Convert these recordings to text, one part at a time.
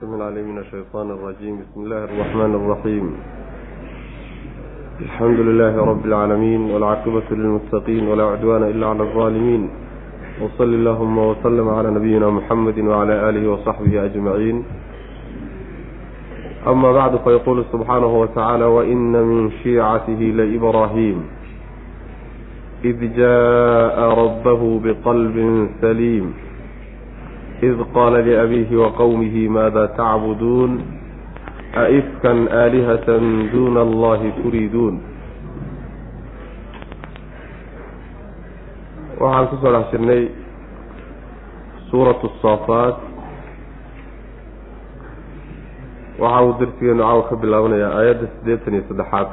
من علي من الشيطان الرجيم بسم الله الرحمن الرحيم الحمد لله رب العالمين والعاقبة للمتقين ولا عدوان إلا على الظالمين وصل اللهم وسلم على نبينا محمد وعلى آله وصحبه أجمعين أما بعد فيقول سبحانه وتعالى وإن من شيعته لإبراهيم إذ جاء ربه بقلب سليم id qaala liabiihi wa qowmihi maada tacbuduun aifkan aalihatan duuna allahi turiiduun waxaan ku soo dhex jirnay suuratu saafaat waxa uu darsigeenu caawa ka bilaabanayaa aayadda siddeetan iyo saddexaad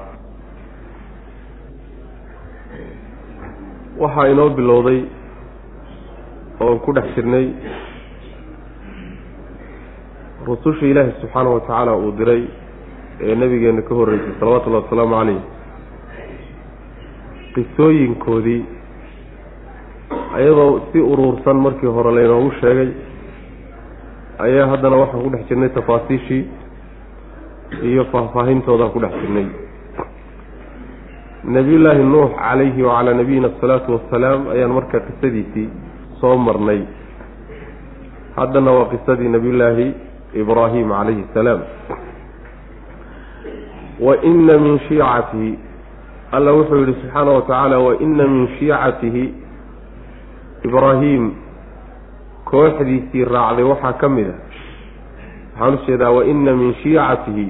waxaa inoo bilowday oon ku dhex jirnay rususha ilaahi subxaanahu watacaala uu diray ee nabigeena ka horreysay salawatullahi wasalaamu calayh. Qisooyinkoodii ayadoo si uruursan markii hore laynoogu sheegay ayaa haddana waxaan ku dhex jirnay tafaasiishii iyo faahfaahintoodan ku dhex jirnay. Nebiyullaahi nuux calayhi wacalaa nabiyina asalaatu wassalaam ayaan marka qisadiisii soo marnay. Haddana waa qisadii nebiyullaahi ibraahim calayhi salaam wa ina min shiicatihi alla wuxuu yihi subxaana wa tacaala wa ina min shiicatihi ibraahim kooxdiisii raacday waxaa ka mid a. Waxaan u jeedaa wa ina min shiicatihi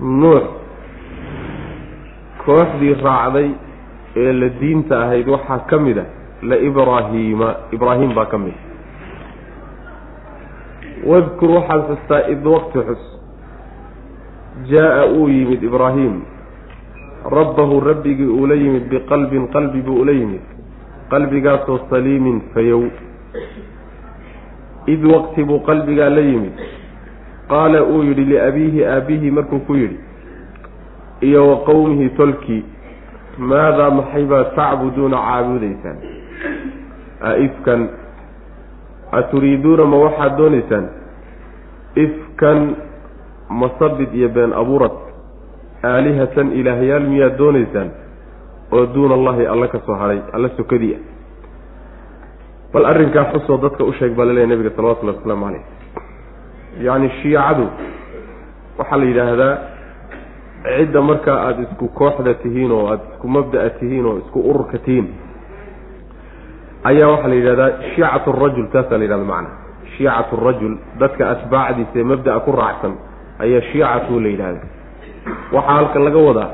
nuux kooxdii raacday ee la diinta ahayd waxaa ka mid a la ibraahiima ibraahim baa ka mid a wadkur waxaad xustaa id waqti xus jaa-a uu yimid ibraahim rabbahu rabbigii uula yimid biqalbin qalbi buu ula yimid qalbigaasoo saliimin fayow id waqti buu qalbigaa la yimid qaala uu yidhi liabiihi aabihi markuu ku yidhi iyo wa qowmihi tolkii maadaa maxay baad tacbuduuna caabudaysaan aifkan aturiiduuna ma waxaad doonaysaan ifkan masabid iyo been abuurad aalihatan ilaahyaal miyaad doonaysaan oo duuna allahi alla ka soo hadhay alla sokadii ah. Bal arrinkaa xusoo dadka u sheeg baa laleeyahy nabiga salawatullahi wasalaamu caleyh yacni shiicadu waxaa la yidhaahdaa cidda markaa aada isku kooxda tihiin oo aada isku mabda'a tihiin oo isku ururka tihiin ayaa waxaa la yidhahdaa shiicatu rajul taasaa la yidhahda macna. Shiicatu rajul dadka atbaacdiisa ee mabda'a ku raacsan ayaa shiicatu la yidhahda waxaa halkan laga wadaa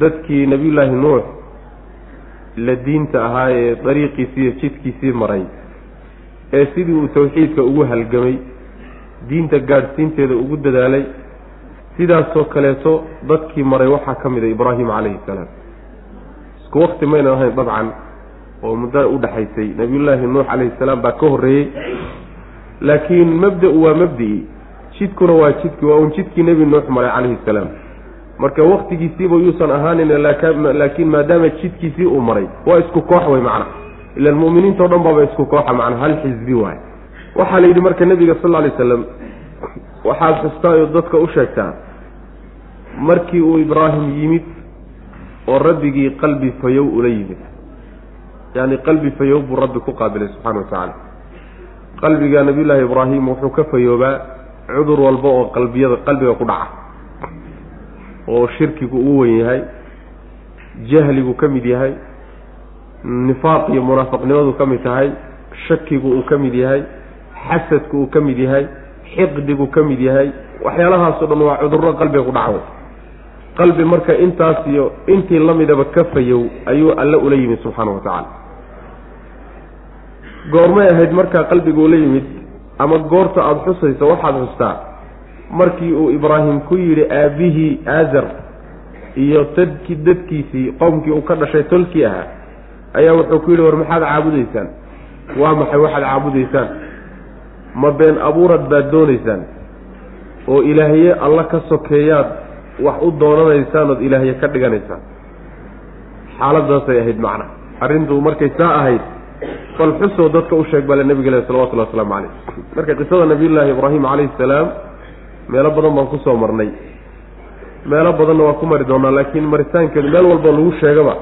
dadkii nebiyullaahi nuux la diinta ahaa ee dariiqiisii iyo jidkiisii maray ee sidii uu tawxiidka ugu halgamay diinta gaadhsiinteeda ugu dadaalay sidaasoo kaleeto dadkii maray waxaa ka mid a ibraahim calayhi salaam. Isku wakti maynan ahayn dabcan oo muddo udhexaysay nabiyullaahi nuux calayhi salaam baa ka horreeyey. Laakiin mabda-u waa mabdi-i jidkuna waa jidki waa un jidkii nebi nuux maray calayhi salaam. Marka waktigiisiiba yuusan ahaanin laakiin maadaama jidkiisii uu maray waa isku koox wey macna. Ilan mu'miniinta o dhan baaba isku kooxa macna hal xisbi waay. Waxaa la yidhi marka nebiga sal alay slam waxaad xustaa oo dadka u sheegtaa markii uu ibraahim yimid oo rabbigii qalbi fayow ula yimid yani qalbi fayow buu rabbi ku qaabilay subxana wa tacaala qalbiga nabiyullaahi ibraahim wuxuu ka fayoobaa cudur walba oo qalbiyada qalbiga ku dhaca. Oo shirkigu uu wen yahay jahligu ka mid yahay nifaaq iyo munaafaqnimadu ka mid tahay shakigu uu ka mid yahay xasadku uu ka mid yahay xiqdigu ka mid yahay waxyaalahaasoo dhan waa cudurro qalbiga ku dhaca. Qalbi marka intaas iyo intii la midaba ka fayow ayuu alle ula yimid subxaana wa tacaala goormay ahayd markaa qalbiga ula yimid ama goorta aada xusayso waxaad xustaa markii uu ibraahim ku yidhi aabbihii aazar iyo dadkii dadkiisii qowmkii uu ka dhashay tolkii ahaa ayaa wuxuu ku yidhi war maxaad caabudaysaan? Waa maxay waxaad caabudaysaan? Ma been abuurad baad doonaysaan? Oo ilaahye alla ka sokeeyaad wax u doonanaysaan ood ilaahye ka dhiganaysaan? Xaaladaasay ahayd macna. Arrintu markay saa ahayd bal xusoo dadka u sheeg bale nabiga le salawatullahi wasalaamu caleyh marka qisada nabiyullaahi ibraahim calayhi salaam meelo badan baan ku soo marnay. Meelo badanna waa ku mari doonaa laakiin maritaankeedu meel walba lagu sheegaba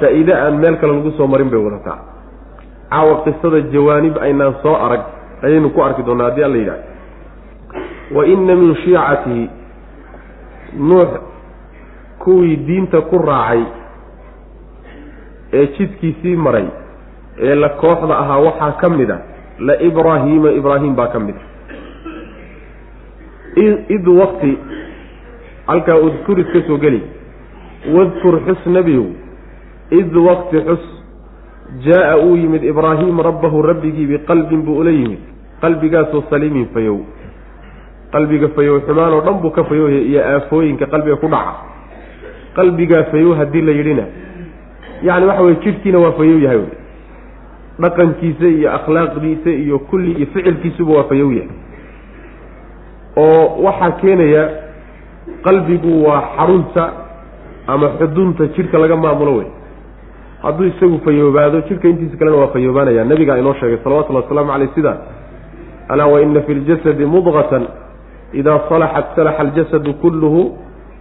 faa-iide aan meel kale lagu soo marin bay wadataa. Caawa qisada jawaanib aynaan soo arag ayaynu ku arki doonaa haddii alla yidhaah wa inna min shiicatihi nuux kuwii diinta ku raacay ee jidkiisii maray ee la kooxda ahaa waxaa ka mid a la ibraahiima ibraahim baa ka mid a. Id waqti halkaa udkur iska soo geli. Wadkur xus nebiyow id waqti xus jaa-a uu yimid ibraahim rabbahu rabbigii biqalbin buu ula yimid. Qalbigaasoo saliimin fayow. Qalbiga fayow xumaan oo dhan buu ka fayowya iyo aafooyinka qalbiga ku dhaca. Qalbigaa fayow haddii la yidhina. Yacni waxa weye jidhkiina waa fayow yahay wey dhaqankiisa iyo akhlaaqdiisa iyo kulli iyo ficilkiisuba waa fayow yahay. oo waxaa keenaya qalbigu waa xarunta ama xudunta jidhka laga maamulo wey hadduu isagu fayoobaado jidhka intiisa kalena waa fayoobaanaya. Nabigaa inoo sheegay salawatullhi wasalaamu caleyh sida alaa waina fi ljasadi mudqatan idaa salaxat salaxa aljasadu kulluhu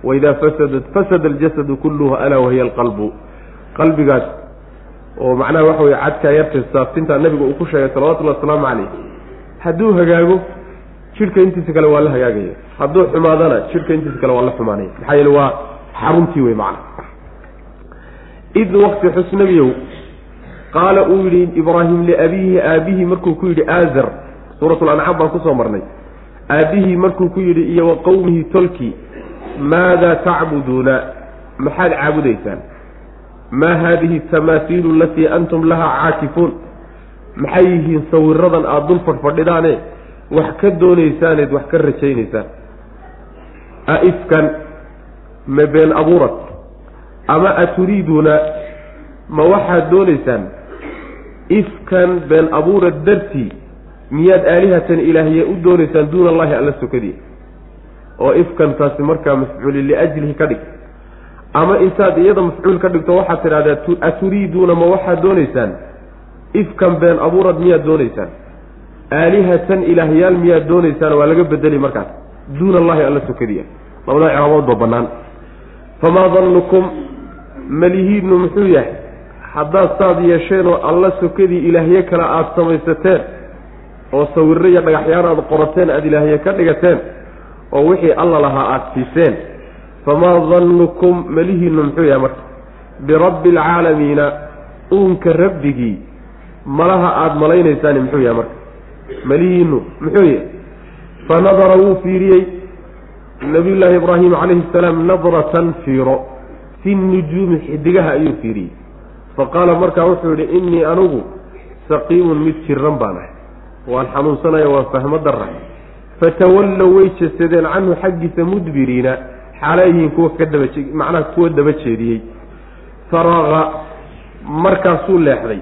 waidaa fasadat fasada aljasadu kulluhu alaa wahiya alqalbu. Qalbigaas oo macnaha waxa weye cadkaa yartay saaftintaa nabiga uu ku sheegay salawatullahi wasalaamu caleyh hadduu hagaago jidhka intiisa kale waa la hagaagaya hadduu xumaadana jidhka intiisa kale waa la xumaanaya. Maxaa yeele waa xaruntii wey macna id waqti xus nebiyow qaala uu yidhi ibraahim liabiihi aabihii markuu ku yidhi aazar. Suuratul ancaam baan ku soo marnay. Aabihii markuu ku yidhi iyo wa qowmihi tolkii maadaa tacbuduuna? Maxaad caabudaysaan maa haadihi tamaasiilu alatii antum lahaa caakifuun maxay yihiin sawiradan aada dul fadhfadhidaane wax ka doonaysaaneed wax ka rajaynaysaan. Aifkan ma been abuurad? Ama aturiiduuna ma waxaad doonaysaan? Ifkan been abuurad dartii miyaad aalihatan ilaahye u doonaysaan duuna allahi alla sokadii oo ifkan taasi markaa mafcuuli liajlihi ka dhig ama intaad iyada mafcuul ka dhigto waxaad tidhahdaa aturiiduuna ma waxaad doonaysaan? Ifkan been abuurad miyaad doonaysaan? Aalihatan ilaahyaal miyaad doonaysaan? Waa laga bedeli markaas. Duuna allahi alla sokadiya labadaa ciraaboodba bannaan. Famaa dannukum malihiidnu muxuu yahay? Haddaad saad yeesheenoo alla sokadii ilaahye kale aada samaysateen oo sawirro iyo dhagaxyaan aada qorateen aada ilaahye ka dhigateen oo wixii alla lahaa aada siiseen famaa dannukum malihiinnu muxuu yahay marka birabbi alcaalamiina uunka rabbigii malaha aada malaynaysaani muxuu yahay marka malihiinu muxuu yahy fa nadara wuu fiiriyey nabiyullaahi ibraahim calayhi salaam nadratan fiiro fi nujuumi xidigaha ayuu fiiriyey. Fa qaala markaa wuxuu yidhi innii anugu saqiimun mid jiran baan ahay waan xanuunsanaya waan fahmo dara fatawallow way jesadeen canhu xaggiisa mudbiriina xaalayihiin kuwa ka daba macnaha kuwa daba jeediyey. Faraqa markaasuu leexday.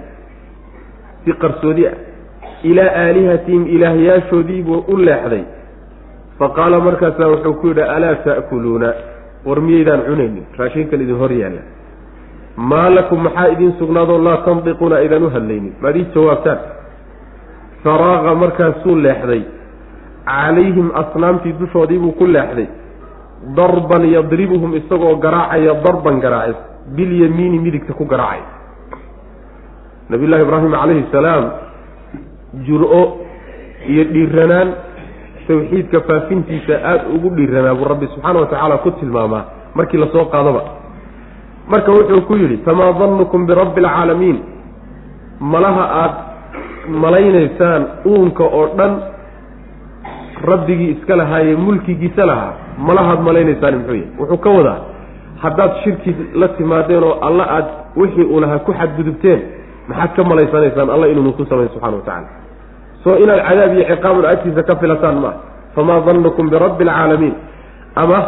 Si qarsoodi ah ilaa aalihatihim ilaahyaashoodiibuu u leexday. Fa qaala markaasaa wuxuu ku yidhi alaa ta'kuluuna? War miyaydaan cunaynin? Raashinkan idin hor yaalla. Maa lakum maxaa idin sugnaadoo laa tandiquuna aydan u hadlaynin. Maad ii jawaabtaan. Faraaqa markaasuu leexday. Calayhim asnaamtii dushoodiibuu ku leexday darban yadribuhum isagoo garaacaya darban garaacis bilyamiini midigta ku garaacay. Nabiyullahi ibraahim calayhi salaam jur-o iyo dhiiranaan tawxiidka faafintiisa aada ugu dhiiranaa buu rabbi subxaana watacaala ku tilmaamaa. Markii la soo qaadaba. Marka wuxuu ku yidhi famaa dannukum birabbi alcaalamiin malaha aada malaynaysaan uunka oo dhan rabbigii iska lahaayee mulkigiisa lahaa malahaad malaynaysaan muxuu yahy wuxuu ka wadaa haddaad shirki la timaadeen oo alla aad wixii uu lahaa ku xadgudubteen maxaad ka malaysanaysaan alla inuunu ku samayn subxana wa tacala soo inaad cadaab iyo ciqaabun agtiisa ka filataan maaha famaa dannukum birabbi alcaalamiin ama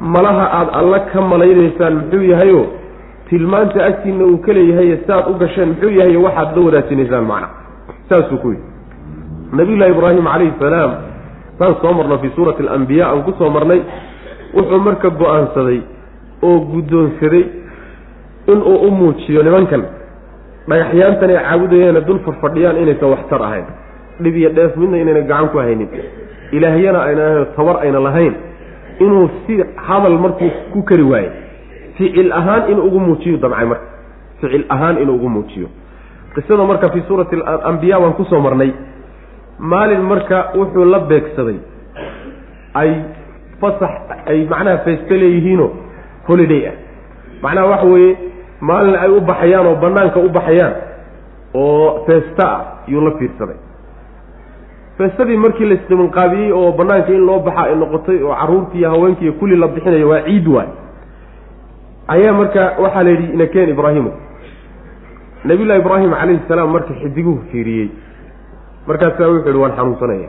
malaha aada alla ka malaynaysaan muxuu yahayo tilmaanta agtiina uu ka leeyahay saaad u gasheen muxuu yahayo waxaad la wadaajinaysaan macna. Saasuu ku yidhi. Nabiyullahi ibraahim calayhi salaam saan soo marno fii suurati alambiya aan ku soo marnay. Wuxuu marka go'aansaday oo guddoonsaday inuu u muujiyo nimankan. Dhagaxyaantan ay caabudayeena dul fadhfadhiyaan inaysan waxtar ahayn. Dhib iyo dheef midna inayna gacan ku haynin. Ilaahyana ayna tabar ayna lahayn inuu si hadal markuu ku kari waaye ficil ahaan inuu ugu muujiyo damcay marka. Ficil ahaan inuu ugu muujiyo. Qisada marka fii suurati alambiya waan ku soo marnay maalin marka wuxuu la beegsaday ay fasax ay macnaha feeste leeyihiino holiday ah. Macnaha waxa weeye maalin ay u baxayaan oo banaanka u baxayaan oo feesta ah yuu la fiirsaday. Feestadii markii la isdimanqaabiyey oo banaanka in loo baxa ay noqotay oo carruurtii iyo haweenkii kulli la bixinayo waa ciid waay. Ayaa marka waxaa la yidhi inakeen ibraahimu nabiyullahi ibraahim calayhi salaam marka xidiguhu fiiriyey markaasaa wuxuu yihi waan xanuunsanaya.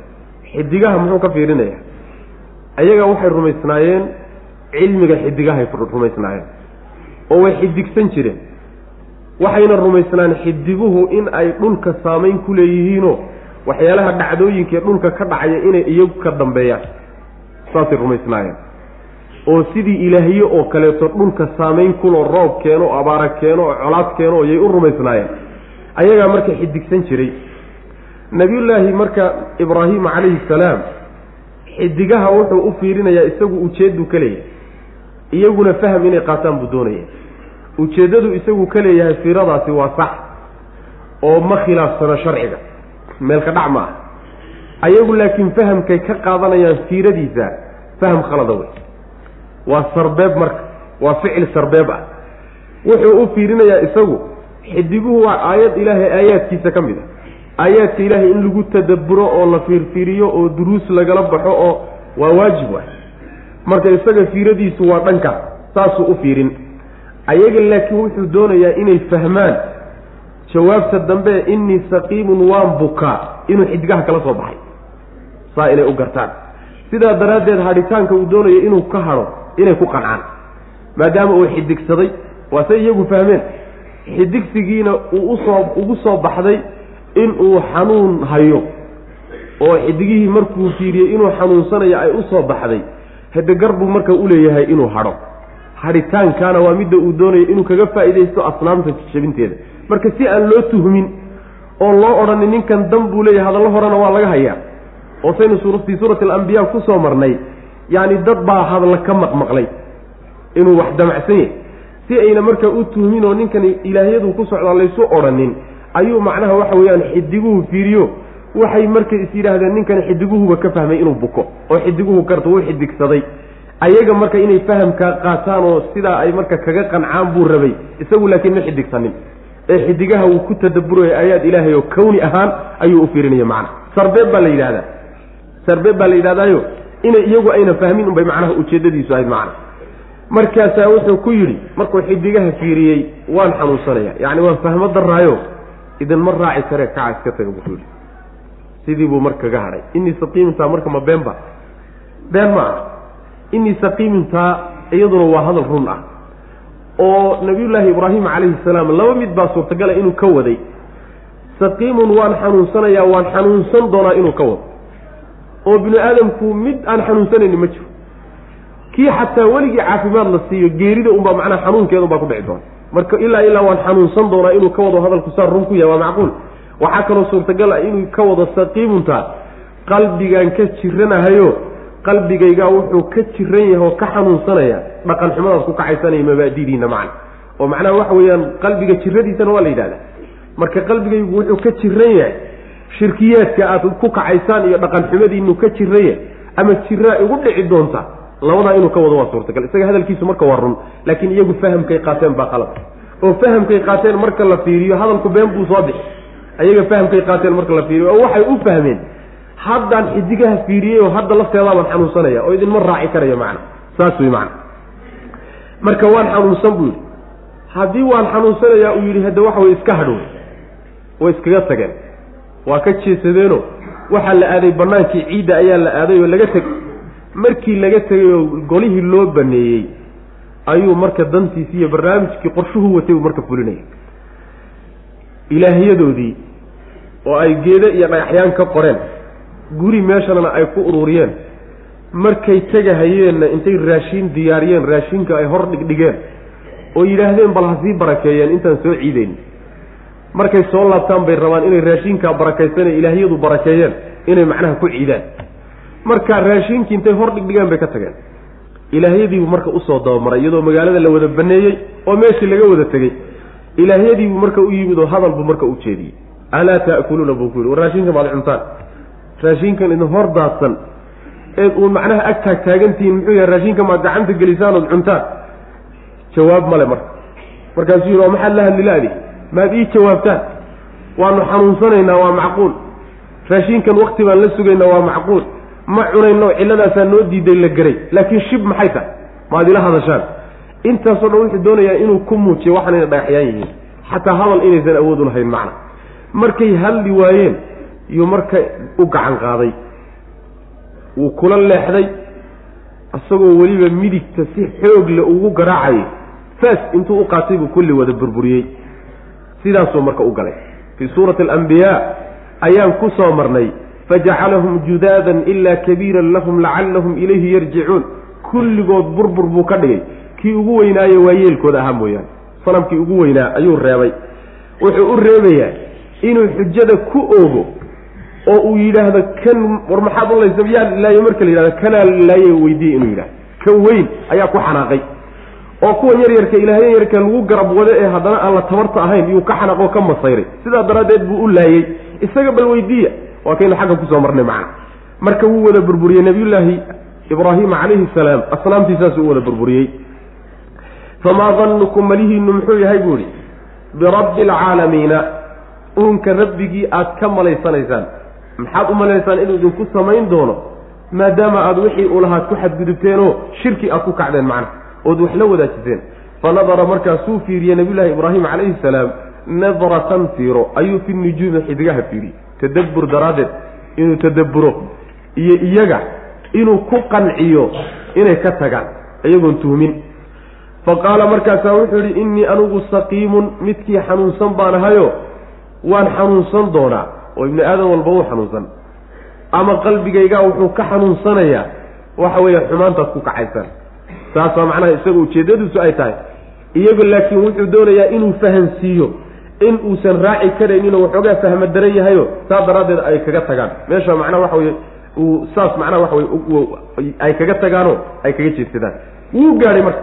Xidigaha muxuu ka fiirinaya? Ayaga waxay rumaysnaayeen cilmiga xidigahay rumaysnaayeen. Oo way xidigsan jireen. Waxayna rumaysnaan xidiguhu in ay dhulka saamayn ku leeyihiinoo waxyaalaha dhacdooyinkaee dhulka ka dhacaya inay iyagu ka dambeeyaan. Saasay rumaysnaayeen. Oo sidii ilaahye oo kaleeto dhulka saamayn kuloo roob keeno abaara keeno oo colaad keeno yay u rumaysnaayeen. Ayagaa marka xidigsan jiray nabiyullaahi marka ibraahima calayhi salaam xidigaha wuxuu u fiirinayaa isagu ujeedduu ka leeyahay. Iyaguna faham inay qaataan buu doonaya ujeeddadu isagu ka leeyahay fiiradaasi waa sax oo ma khilaafsano sharciga. Meelka dhac ma ah ayagu laakiin fahamkay ka qaadanayaan fiiradiisa faham khalada wey waa sarbeeb marka waa ficil sarbeeb ah. Wuxuu u fiirinayaa isagu xidiguhu waa aayad ilaahay aayaadkiisa ka mid a aayaadka ilaahay in lagu tadabburo oo la fiirfiiriyo oo duruus lagala baxo oo waa waajib waay. Marka isaga fiiradiisu waa dhanka saasuu u fiirin. Ayaga laakiin wuxuu doonayaa inay fahmaan jawaabta dambe innii saqiimun waan bukaa inuu xidigaha kala soo baxay. Saa inay u gartaan. Sidaa daraaddeed hadhitaanka uu doonayo inuu ka hadho inay ku qancaan. Maadaama uu xidigsaday waa say iyagu fahmeen. Xidigsigiina uu u soo ugu soo baxday inuu xanuun hayo oo xidigihii markuu fiiriyey inuu xanuunsanayo ay u soo baxday hadegar buu marka uleeyahay inuu hadho. Hadhitaankaana waa midda uu doonayo inuu kaga faa'iidaysto asnaamta jabinteeda marka si aan loo tuhmin oo loo odhanin ninkan dan buu leeyahay hadallo horena waa laga hayaa. Oo saynu fii suurati alambiya ku soo marnay yacni dad baa hadla ka maqmaqlay inuu wax damacsan yahay. Si ayna marka u tuhmin oo ninkan ilaahyadu ku socdaa laysu odhanin ayuu macnaha waxa weeyaan xidiguhu fiiriyo. Waxay markay is yidhaahdeen ninkan xidiguhuba ka fahmay inuu buko oo xidiguhu karta wuu xidigsaday. Ayaga marka inay fahamka qaataan oo sidaa ay marka kaga qancaan buu rabay isagu laakiin ma xidigsanin. Ee xidigaha wuu ku tadaburaya aayaad ilaahay oo kawni ahaan ayuu u fiirinaya macna sarbeeb baa la yidhahdaa sarbeeb baa la yidhahdaayo inay iyagu ayna fahmin unbay macnaha ujeeddadiisu ahayd macna. Markaasaa wuxuu ku yidhi markuu xidigaha fiiriyey waan xanuunsanaya. Yacni waan fahmo daraayo idinma raaci karee kaca iska taga buxuu yidhi sidii buu marka kaga hadhay innii saqiimintaa marka ma been ba been ma ah innii saqiimintaa iyaduna waa hadal run ah. Oo nabiyullaahi ibraahim calayhi salaam laba mid baa suurtagala inuu ka waday. Saqiimun waan xanuunsanayaa waan xanuunsan doonaa inuu ka wado. Oo binu aadamku mid aan xanuunsanayni ma jiro kii xataa weligii caafimaad la siiyo geerida unbaa macnaha xanuunkeeda unbaa ku dhici doona. Marka ilaa ilaa waan xanuunsan doonaa inuu ka wado hadalku saa run ku yahay waa macquul. Waxaa kaloo suurtagal ah inuu ka wado saqiimuntaa qalbigaan ka jiranahayo qalbigaygaa wuxuu ka jiran yahay oo ka xanuunsanaya dhaqan xumadaas ku kacaysanaya mabaadidiina macna oo macnaha waxa weeyaan qalbiga jiradiisana waa la yidhahdaa marka qalbigaygu wuxuu ka jiran yahay shirkiyaadka aad ku kacaysaan iyo dhaqan xumadiinu ka jiran yahay ama jiraa igu dhici doonta labadaa inuu ka wado waa suurtagal. Isaga hadalkiisu marka waa run laakiin iyagu fahamkay qaateen baa qalad. Oo fahamkay qaateen marka la fiiriyo hadalku been buu soo bixi. Ayaga fahamkay qaateen marka la fiiriyo oo waxay u fahmeen haddaan xidigaha fiiriyey oo hadda lafteedaabaan xanuunsanaya oo idinma raaci karaya macna. Saas wey macna. Marka waan xanuunsan buu yidhi. Haddii waan xanuunsanayaa uu yidhi hadda waxa way iska hadhow way iskaga tageen. Waa ka jeesadeeno. Waxaa la aaday bannaankii ciidda ayaa la aaday oo laga teg markii laga tegay oo golihii loo baneeyey ayuu marka dantiisi iyo barnaamijkii qorshuhu watay uu marka fulinaya ilaahyadoodii oo ay geedo iyo dhagaxyaan ka qoreen guri meeshanana ay ku ururiyeen markay tegahayeenna intay raashiin diyaariyeen raashinka ay hor dhigdhigeen oo yidhaahdeen bal hasii barakeeyeen intaan soo ciideyn markay soo laabtaan bay rabaan inay raashinkaa barakaysanee ilaahyadu barakeeyeen inay macnaha ku ciidaan marka raashinkii intay hor dhigdhigaan bay ka tageen. Ilaahyadiibuu marka u soo dabamaray iyadoo magaalada la wada baneeyey oo meeshii laga wada tegey. Ilaahyadiibuu marka u yimid oo hadal buu marka u jeediyey. Alaa ta'kuluuna buu ku yidhi war raashinka maad cuntaan. Raashinkan idin hor daadsan. Eed uun macnaha ag taag taagantihiin muxuu yahay raashinka maad gacanta gelisaan ood cuntaan. Jawaab male marka. Markaasuu yidhi oo maxaad la hadli la-di maad ii jawaabtaan. Waanu xanuunsanaynaa waa macquul. Raashinkan wakti baan la sugaynaa waa macquul ma cunayno cilladaasaa noo diiday la geray laakiin shib maxay tahay? Maad ila hadashaan. Intaasoo dhan wuxuu doonayaa inuu ku muujiyo waxaan inay dhagaxyaan yihiin. Xataa hadal inaysan awood u lahayn macna. Markay hadli waayeen yuu marka u gacan qaaday wuu kula leexday isagoo weliba midigta si xoog le ugu garaacayay. Faas intuu u qaatay buu kulli wada burburiyey. Sidaasuu marka u galay. Fii suurati alambiyaa ayaan ku soo marnay fajacalahum judaadan ilaa kabiiran lahum lacallahum ilayhi yarjicuun kulligood burbur buu ka dhigay kii ugu weynaaye waa yeelkooda ahaa mooyaane sanamkii ugu weynaa ayuu reebay wuxuu u reebayaa inuu xujada ku oogo oo uu yidhaahdo kan war maxaad u laysa yaa laaye marka la yidhahdo kanaa laaye weydiiye inuu yidhahdo kan weyn ayaa ku xanaaqay oo kuwan yaryarka ilaahyan yarka lagu garab wado ee haddana aan la tabarta ahayn iyuu ka xanaaqoo ka masayray sidaa daraaddeed buu u laayey isaga bal weydiiya waa kaynu xagga ku soo marnay macna. Marka wuu wada burburiyey nabiyullaahi ibraahima calayhi salaam asnaamtiisaasuu wada burburiyey. Famaa dannukum malihiinu muxuu yahay buu ihi birabbi alcaalamiina uunka rabbigii aad ka malaysanaysaan. Maxaad u malaysaan inuu idinku samayn doono maadaama aad wixii u lahaad ku xadgudubteenoo shirki aad ku kacdeen macna ood wax la wadaajiseen fa nadara markaasuu fiiriyey nabiyullaahi ibraahim calayhi salaam nadratan fiiro ayuu fi nujuumi xidigaha fiiriyey tadabbur daraaddeed inuu tadabburo iyo iyaga inuu ku qanciyo inay ka tagaan iyagoon tuhmin fa qaala markaasaa wuxuu yidhi innii anigu saqiimun midkii xanuunsan baan ahayo waan xanuunsan doonaa. Oo ibni aadam walba uu xanuunsan. Ama qalbigaygaa wuxuu ka xanuunsanayaa waxa weeye xumaantaad ku kacaysaan. Saas waa macnaha isaga ujeeddadiisu ay tahay. Iyagu laakiin wuxuu doonayaa inuu fahansiiyo in uusan raaci karayninoo waxoogaa fahma daran yahayo saa daraaddeed ay kaga tagaan. Meesha macnaha waxa weye uu saas macnaha waxa weye ay kaga tagaanoo ay kaga jeedsadaan. Wuu gaadhay marka.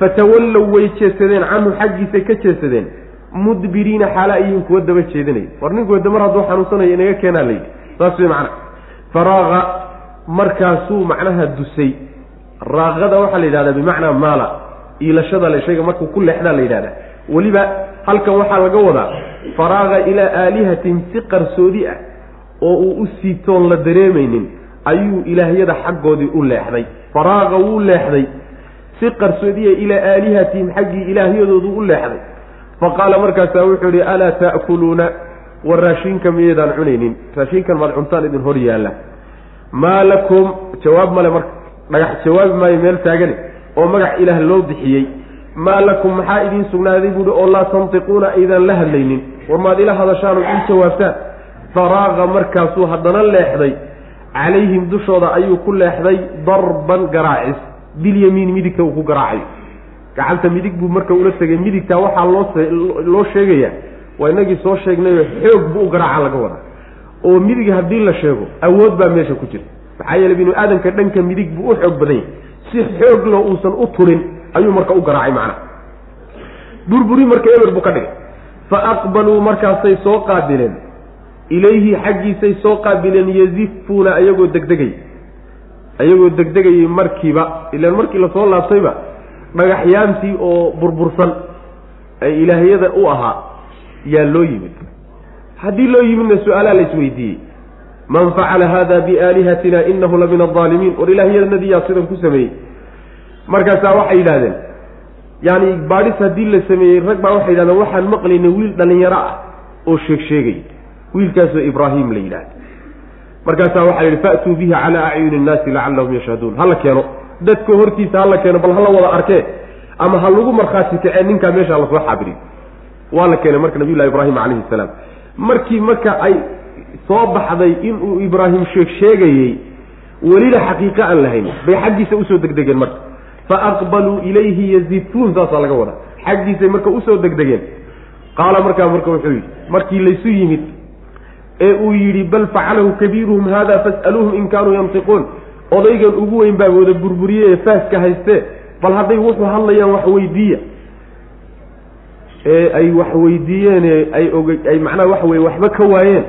Fatawallow way jeedsadeen canhu xaggiisay ka jeedsadeen. Mudbiriina xaala ayihin kuwa daba jeedinaya war ninku wada mar hadduu xanuunsanayo inaga keenaa layidhi saas wey macna. Faraaqa markaasuu macnaha dusay. Raaqada waxaa la yidhahdaa bimacnaa maala. Iilashada le shayga markuu ku leexdaa la yidhahdaa. Weliba halkan waxaa laga wadaa faraaqa ilaa aalihatin si qarsoodi ah oo uu u siitoon la dareemaynin ayuu ilaahyada xaggoodii u leexday. Faraaqa wuu leexday si qarsoodiya ilaa aalihatihim xaggii ilaahyadoodu u leexday. Faqaala markaasaa wuxuu yihi alaa ta'kuluuna? War raashinka miyaydaan cunaynin? Raashinkan maad cuntaan idin hor yaalla. Maa lakum jawaab male marka dhagax jawaabi maayo meel taagane oo magac ilaah loo bixiyey maa lakum maxaa idiin sugnaaday? buuhi oo laa tantiquuna aydan la hadlaynin. War maad ila hadashaanoo ii jawaabtaan. Faraaqa markaasuu haddana leexday. Calayhim dushooda ayuu ku leexday darban garaacis. Bilyamiin midigta uu ku garaacayo. Gacanta midig buu marka ula tegay. Midigtaa waxaa loo loo sheegayaa waa inagii soo sheegnayo xoog buu u garaaca laga wadaa. Oo midig haddii la sheego awood baa meesha ku jirta maxaa yeele binu aadamka dhanka midig buu u xoog badan yahay. Si xooglo uusan u turin ayuu marka u garaacay macnaha burburi marka eber buu ka dhigay. Fa aqbaluu markaasay soo qaabileen. Ilayhi xaggiisay soo qaabileen yazifuuna ayagoo degdegay. Ayagoo degdegayay markiiba ilaan markii la soo laabtayba dhagaxyaantii oo burbursan ee ilaahyada u ahaa yaa loo yimid. Haddii loo yimidna su'aalaa la isweydiiyey. Man facala hada biaalihatina inahu la min war ilaahyadanadii yaa sidan ku sameeyey markaasaa waxay yidhahdeen yani baadhis haddii la sameeyey rag baa waxay yidhahdeen waxaan maqlaynay wiil dhalinyaro ah oo sheeg sheegay. Wiilkaasoo ibraahim la yidhahda markaasaa waxaa yidhi fa'tuu bihi calaa acyuni innaasi lacallahum yashhaduun. Hala keeno. Dadka hortiisa hala keeno bal hala wada arkee ama ha lagu markhaati kacee ninkaa meesha la soo xaabiriy waa la keenay marka nabiyullahi ibraahim calayhi salaam. Markii marka ay soo baxday inuu ibraahim sheeg sheegayey welina xaqiiqo aan lahayn. Bay xaggiisa u soo degdegeen marka fa aqbaluu ilayhi yazifuun saasaa laga wadaa xaggiisay marka u soo degdegeen qaala markaa marka wuxuu yidhi markii laysu yimid ee uu yidhi bal facalahu kabiiruhum hada fas'aluuhum in kaanuu yantiquun odaygan ugu weyn baa wada burburiye ee faaska haystee bal hadday wuxuu hadlayaan wax weydiiya ee ay wax weydiiyeene ay oga ay macnaha waxa weye waxba ka waayeen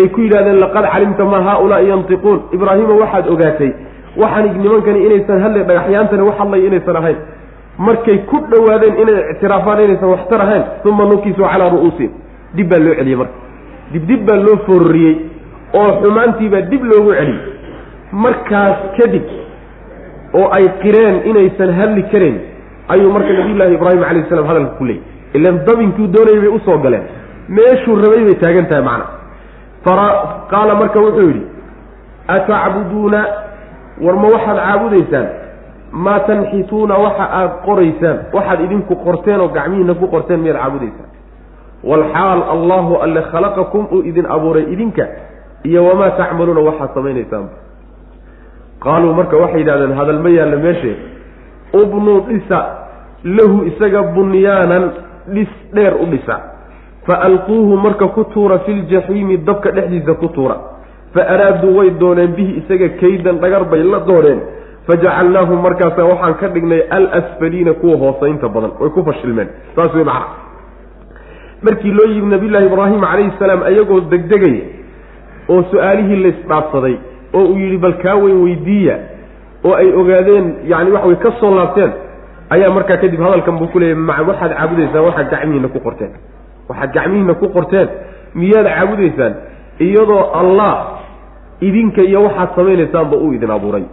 ay ku yidhahdeen laqad calimta maa haaulaai yantiquun ibraahima waxaad ogaatay waxaan nimankani inaysan hadle dhagaxyaantani wax hadlaya inaysan ahayn. Markay ku dhowaadeen inay ictiraafaan inaysan waxtar ahayn uma nukisuu calaa ru'uusihim dib baa loo celiyey marka. Dib dib baa loo fororiyey oo xumaantiibaa dib loogu celiyey. Markaas kadib oo ay qireen inaysan hadli karayn ayuu marka nabiyullaahi ibraahim calayh salam hadalka ku leeyay. Ilan dabinkuu doonayay bay u soo galeen. Meeshuu rabay bay taagan tahay macna. Qaala marka wuxuu yidhi atacbuduuna war ma waxaad caabudaysaan? Maa tanxituuna waxa aad qoraysaan? Waxaad idinku qorteen oo gacmihiina ku qorteen miyaad caabudaysaan? Walxaal allahu alle khalaqakum uu idin abuuray idinka iyo wamaa tacmaluuna waxaad samaynaysaanba qaaluu marka waxay yidhahdeen hadal ma yaallo meeshee ubnuu dhisa lahu isaga bunyaanan dhis dheer u dhisa. Fa alquuhu marka ku tuura filjaxiimi dabka dhexdiisa ku tuura fa araaduu way dooneen bihi isaga kaydan dhagar bay la dooneen. fajacalnaahum markaasa waxaan ka dhignay alasfaliina kuwa hoosaynta badan way ku fashilmeen. Saas wey macna. Markii loo yimi nabiyullaahi ibraahim calayhi salaam ayagoo degdegaya oo su'aalihii laysdhaafsaday oo uu yidhi bal kaa weyn weydiiya oo ay ogaadeen yani waxa way ka soo laabteen ayaa markaa kadib hadalkan buu ku leeyay waxaad caabudaysaan waxaad gacmihiina ku qorteen. Waxaad gacmihiina ku qorteen. Miyaad caabudaysaan iyadoo allah idinka iyo waxaad samaynaysaanba uu idin abuuray.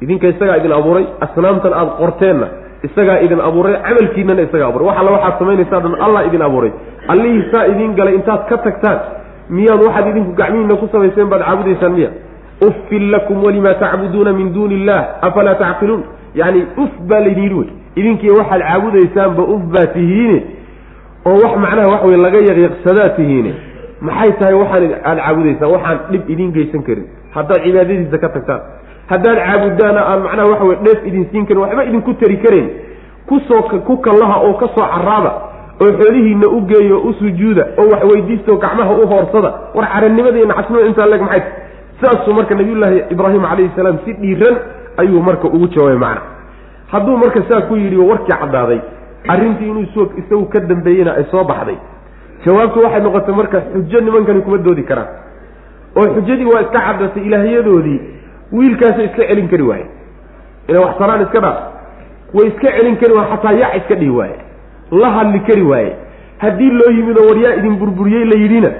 Idinka isagaa idin abuuray asnaamtan aada qorteenna isagaa idin abuuray camalkiinana isagaa abuuray. Wax alla waxaad samaynaysaa dhan allah idin abuuray. Allihii saa idiin galay intaad ka tagtaan miyaad waxaad idinku gacmihiina ku samayseen baad caabudaysaan miya? Uffin lakum walimaa tacbuduuna min duuni illah afalaa tacqiluun? Yacni uf baa laydin yidhi wey. Idinkiiyo waxaad caabudaysaanba uf baa tihiine? Oo wax macnaha wax wey laga yaqyaqsadaa tihiine maxay tahay waxaan aada caabudaysaan waxaan dhib idiin geysan karin. Haddaad cibaadadiisa ka tagtaan haddaad caabudaana aan macnaha waxa weye dheef idin siin karin waxba idinku tari karayn ku soo ku kallaha oo ka soo caraaba oo xoolihiina u geeyo u sujuuda oo wax weydiisto gacmaha u hoorsada war carannimada iyo nacasnimada intaa leg maxay saasuu marka nabiyullaahi ibraahim calayhi salaam si dhiiran ayuu marka ugu jawaabay macna. Hadduu marka saa ku yidhi warkii caddaaday arrintii inuu isagu ka dambeeyeyna ay soo baxday jawaabtu waxay noqotay marka xujo nimankani kuma doodi karaan. oo xujadii waa iska caddatay ilaahyadoodii wiilkaasay iska celin kari waaye inay wax taraan iska dhaaf. way iska celin kari waaye xataa yac iska dhihi waaye la hadli kari waaye haddii loo yimid oo waryaa idin burburiyey la yidhina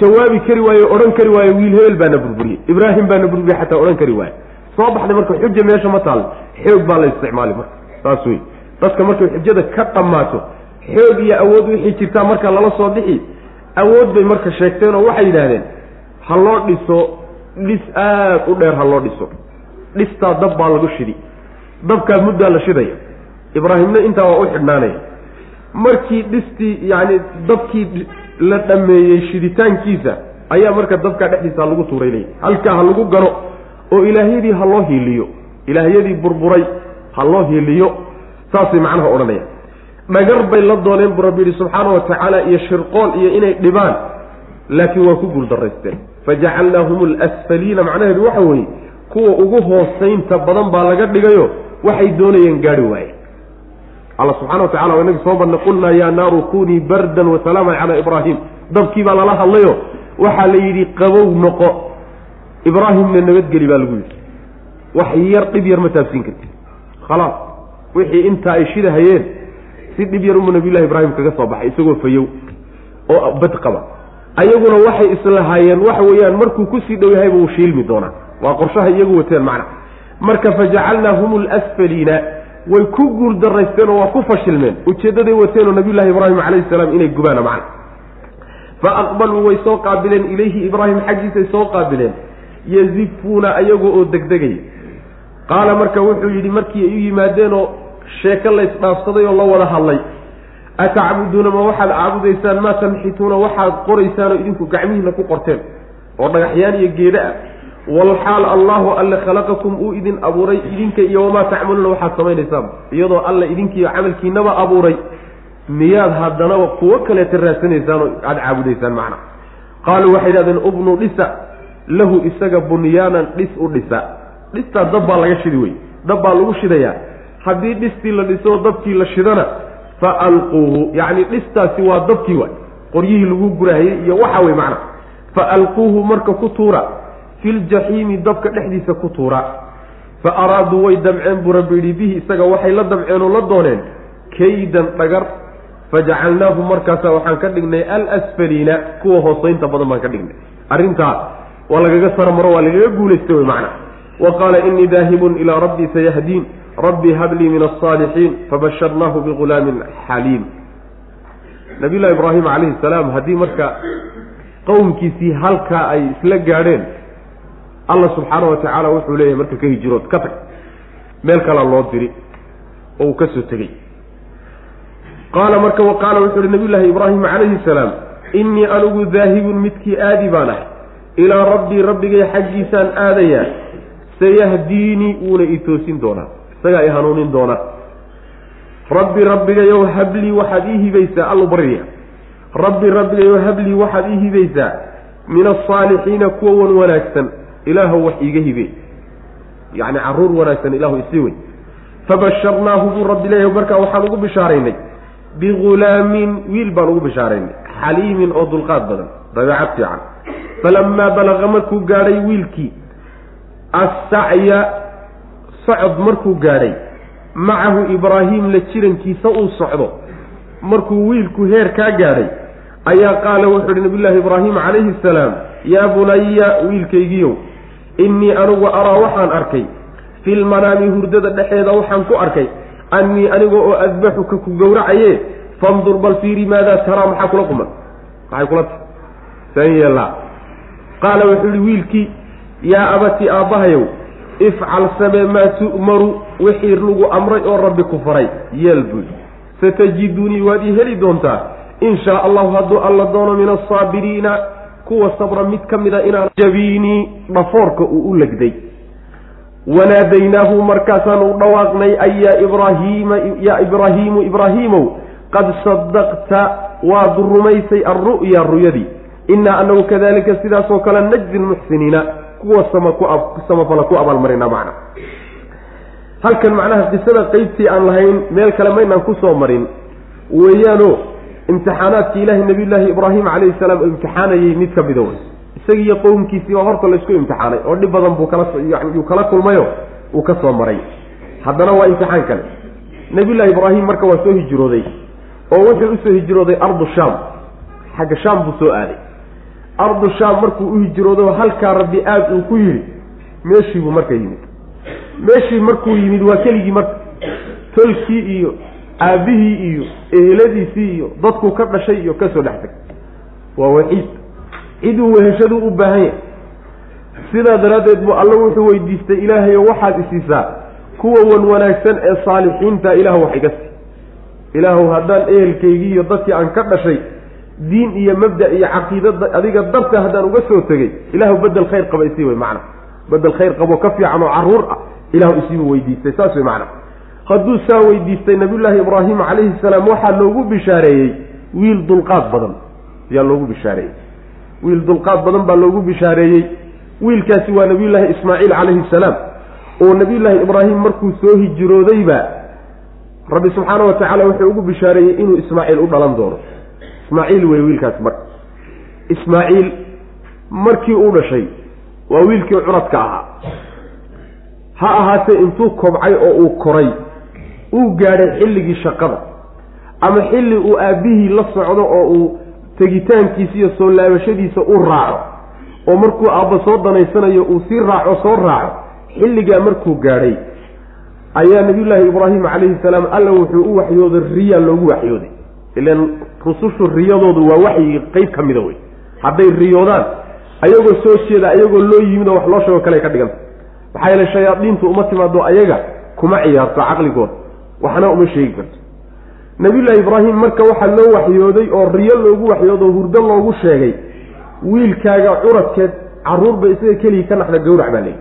jawaabi kari waaye odhan kari waaye wiil hebel baana burburiyey. Ibraahim baana burburiyey xataa odhan kari waaye soo baxday marka xuja meesha ma taal xoog baa la isticmaali marka. saas wey dadka markay xujada ka dhammaato xoog iyo awood wixii jirtaa marka lala soo bixi awood bay marka sheegteen oo waxay yidhaahdeen ha loo dhiso dhis aada u dheer ha loo dhiso. Dhistaa dab baa lagu shidi. Dabkaa muddaa la shidaya. Ibraahimna intaa waa u xidhnaanaya. Markii dhistii yacni dabkii la dhameeyey shiditaankiisa ayaa marka dabkaa dhexdiisa lagu tuuraynaya halkaa ha lagu gano oo ilaahyadii ha loo hiiliyo. Ilaahyadii burburay ha loo hiiliyo. Saasay macnaha odhanaya dhagar bay la dooneen buu rabbi subxaana wa tacaala iyo shirqool iyo inay dhibaan. Laakiin waa ku guuldaraysteen fajacalnaahum alasfaliina macnaheedu waxa weeye kuwa ugu hoosaynta badan baa laga dhigayo waxay doonayeen gaari waaye. Alla subxana wa tacala waa inagi soo marnay qulnaa yaa naaru kunii bardan wa salaaman calaa ibraahim. Dabkii baa lala hadlayo waxaa la yidhi qabow noqo. Ibraahimna nabadgeli baa lagu yidhi. Wax yar dhib yar ma taabsiin karti khalaas wixii intaa ay shidahayeen si dhib yar umu nabiyullahi ibraahim kaga soo baxay isagoo fayow oo bad qaba. Ayaguna waxay islahaayeen waxa weeyaan markuu ku sii dhow yahayba uu shiilmi doonaa. Waa qorshaha iyagu wateen macna. Marka fajacalnaahum lasfaliina way ku guur daraysteen oo waa ku fashilmeen. Ujeeddaday wateen oo nabiyullahi ibraahim calayhi salaam inay gubaana macna. Fa aqbaluu way soo qaabileen ilayhi ibraahim xaggiisay soo qaabileen. Yazifuuna ayagoo oo degdegaya qaala marka wuxuu yidhi markii ay u yimaadeenoo sheeko laysdhaafsaday oo la wada hadlay. Atacbuduuna ma waxaad caabudaysaan maa tamxituuna waxaad qoraysaan oo idinku gacmihiina ku qorteen oo dhagaxyaan iyo geeda ah. Walxaal allahu alle khalaqakum uu idin abuuray idinka iyo wamaa tacmaluuna waxaad samaynaysaan. Iyadoo alle idinkiiyo camalkiinaba abuuray. Miyaad haddana kuwo kaleeta raadsanaysaan oo aada caabudaysaan macna. Qaaluu waxay idhahdeen ubnu dhisa lahu isaga bunyaanan dhis u dhisa. Dhistaa dab baa laga shidi wey dab baa lagu shidayaa haddii dhistii la dhiso dabkii la shidana fa alquuhu yacni dhistaasi waa dabkii waay. Qoryihii lagu gurahayey iyo waxa wey macna. Fa alquuhu marka ku tuura filjaxiimi dabka dhexdiisa ku tuura. Fa araaduu way damceen buu rabbi yidhi bihi isaga waxay la damceen oo la dooneen kaydan dhagar. Fajacalnaahu markaasa waxaan ka dhignay alasfaliina kuwa hoosaynta badan baan ka dhignay. Arrintaa waa lagaga saramaro waa lagaga guulaystay wey macna. Wa qaala inii daahibun ilaa rabbii sayahdiin rabbii hablii min alsaalixiin fabasharnaahu bigulaamin xaliim nabiy llahi ibraahim calayhi salaam haddii marka qowmkiisii halkaa ay isla gaadheen alla subxaana wa tacaala wuxuu leeyahay marka ka hijirood ka tag. Meel kalaa loo diri oo uu ka soo tegey qaala marka wa qaala wuxuu uhi nabiy llaahi ibraahim calayhi salaam innii anigu daahibun midkii aadi baan ahay. Ilaa rabbii rabbigay xaggiisaan aadayaa sayahdiinii wuuna i toosin doonaa isagaa i hanuunin doona. Rabbi rabbigayow hablii waxaad ii hibaysaa allu baryaya rabbi rabbigayow hablii waxaad ii hibaysaa min asaalixiina kuwa wan wanaagsan ilaahow wax iiga hibe yacni carruur wanaagsan ilaahu isii wey. Fabasharnaahu buu rabbi leeyahay markaa waxaan ugu bishaaraynay. Bigulaamin wiil baan ugu bishaaraynay. Xaliimin oo dulqaad badan dabeecad fiican. Falamaa balaqa markuu gaadhay wiilkii assacya socod markuu gaadhay macahu ibraahim la jirankiisa uu socdo. Markuu wiilku heer kaa gaadhay ayaa qaala wuxuu ihi nabiyullaahi ibraahim calayhi salaam yaa bunaya wiilkaygiiow innii anigu araa waxaan arkay. Filmanaami hurdada dhexeeda waxaan ku arkay. Annii aniga oo adbaxuka ku gowracaye fandur bal fiiri maadaa taraa maxaa kula quman? Maxay kula tahay? San yeellaa qaala wuxuu yihi wiilkii yaa abati aabbahayow ifcal samee maa tu'maru wixii lagu amray oo rabbi ku faray. Yeel buy satajidunii waad ii heli doontaa. In shaa allahu hadduu alla doono min asaabiriina kuwa sabra mid ka mida inaan jabiinii dhafoorka uu u legday. Wanaadaynaahu markaasaan u dhawaaqnay ay yaa ibraahiima yaa ibraahiimu ibraahiimow qad sadaqta waad rumaysay alru'ya ruyadii. Innaa anagu kadalika sidaasoo kale najzi lmuxsiniina kuwa sama ku abaalmarinaa macna. Halkan macnaha qisada qeybtii aan lahayn meel kale maynaan ku soo marin. Weeyaano imtixaanaadkii ilaahay nabiyullaahi ibraahim calayhi salaam imtixaanayay mid ka mida wey isagii iyo qowmkiisii oo horta laysku imtixaanay oo dhib badan buu kala yuu kala kulmayo uu ka soo maray. Haddana waa imtixaan kale. Nabiyullaahi ibraahim marka waa soo hijrooday oo wuxuu u soo hijrooday ardu shaam. Xagga shaam buu soo aaday ardu shaam markuu u hijroodo halkaa rabbi aada uu ku yidhi meeshii buu marka yimid. Meeshii markuu yimid waa keligii marka tolkii iyo aabbihii iyo eheladiisii iyo dadkuu ka dhashay iyo ka soo dhex tag waa waxiid ciduu weheshaduu u baahan yahay. Sidaa daraaddeed buu alla wuxuu weydiistay ilaahayo waxaad isiisaa kuwa wan wanaagsan ee saalixiinta ilaah wax iga sii ilaahu haddaan ehelkaygii iyo dadkii aan ka dhashay diin iyo mabda iyo caqiidada adiga darta haddaan uga soo tegey ilaahu bedel khayr qaba isii wey macna. Bedel khayr qabo ka fiican oo carruur ah ilahu isiibu weydiistay saas wey macna. Hadduu saa weydiistay nabiyullaahi ibraahim calayhi salaam waxaa loogu bishaareeyey wiil dulqaad badan. Ayaa loogu bishaareeyey. Wiil dulqaad badan baa loogu bishaareeyey. Wiilkaasi waa nabiyullaahi ismaaciil calayhi salaam oo nabiyullaahi ibraahim markuu soo hijroodayba rabbi subxaana wa tacaala wuxuu ugu bishaareeyey inuu ismaaciil u dhalan doono ismaaciil wey wiilkaas marka ismaaciil markii uu dhashay waa wiilkii curadka ahaa. Ha ahaatee intuu kobcay oo uu koray uu gaadhay xilligii shaqada ama xilli uu aabbihii la socdo oo uu tegitaankiisa iyo soo laabashadiisa u raaco oo markuu aabba soo danaysanayo uu sii raaco soo raaco xilligaa markuu gaadhay ayaa nabiyullaahi ibraahim calayhi salaam alla wuxuu u waxyooday riyaa loogu waxyooday. Ilan rusushu riyadoodu waa waxyi qeyb ka mida wey hadday riyoodaan ayagoo soo jeeda ayagoo loo yimid oo wax loo sheego kale ka dhiganta maxaa yeele shayaadiintu uma timaado ayaga kuma ciyaarto caqligooda waxna uma sheegi karto. Nabiyullaahi ibraahim marka waxaa loo waxyooday oo riyo loogu waxyoodo hurdo loogu sheegay wiilkaaga curadkeed caruurba isaga keligii ka naxda gawrac baa leeyi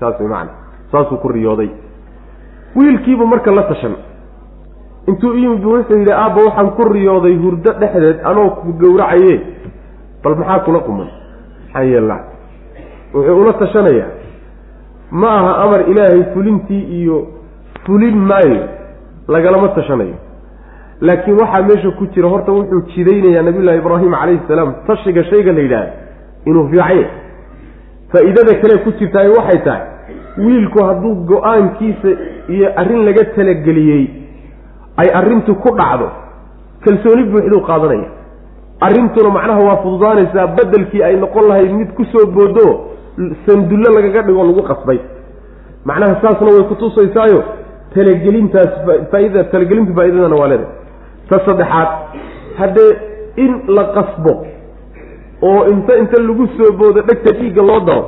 saas way macana saasuu ku riyooday. Wiilkiibu marka la tashan intuu iyimid bu wuxuu yidhi aabba waxaan ku riyooday hurdo dhexdeed anoo ku gowracaye bal maxaa kula quman? Maxaa yeellaa wuxuu ula tashanayaa. Ma aha amar ilaahay fulintii iyo fulin maayo lagalama tashanayo. Laakiin waxaa meesha ku jira horta wuxuu jidaynayaa nabiyullahi ibraahim calayhi salaam tashiga shayga la yidhaahda inuu fiicanye faa-iidada kale ku jirtaay waxay tahay wiilku hadduu go'aankiisa iyo arrin laga talageliyey ay arrintu ku dhacdo. Kalsooni buuxduu qaadanaya. Arrintuna macnaha waa fududaanaysaa beddelkii ay noqon lahayd mid ku soo boodo sandullo lagaga dhigo lagu qasbay. Macnaha saasna way kutusaysaayo talagelintaas faaida talagelintu faa-idadana waa leedahay. Ta saddexaad haddee in la qasbo oo inta inta lagu soo boodo dhegta dhiigga loo daro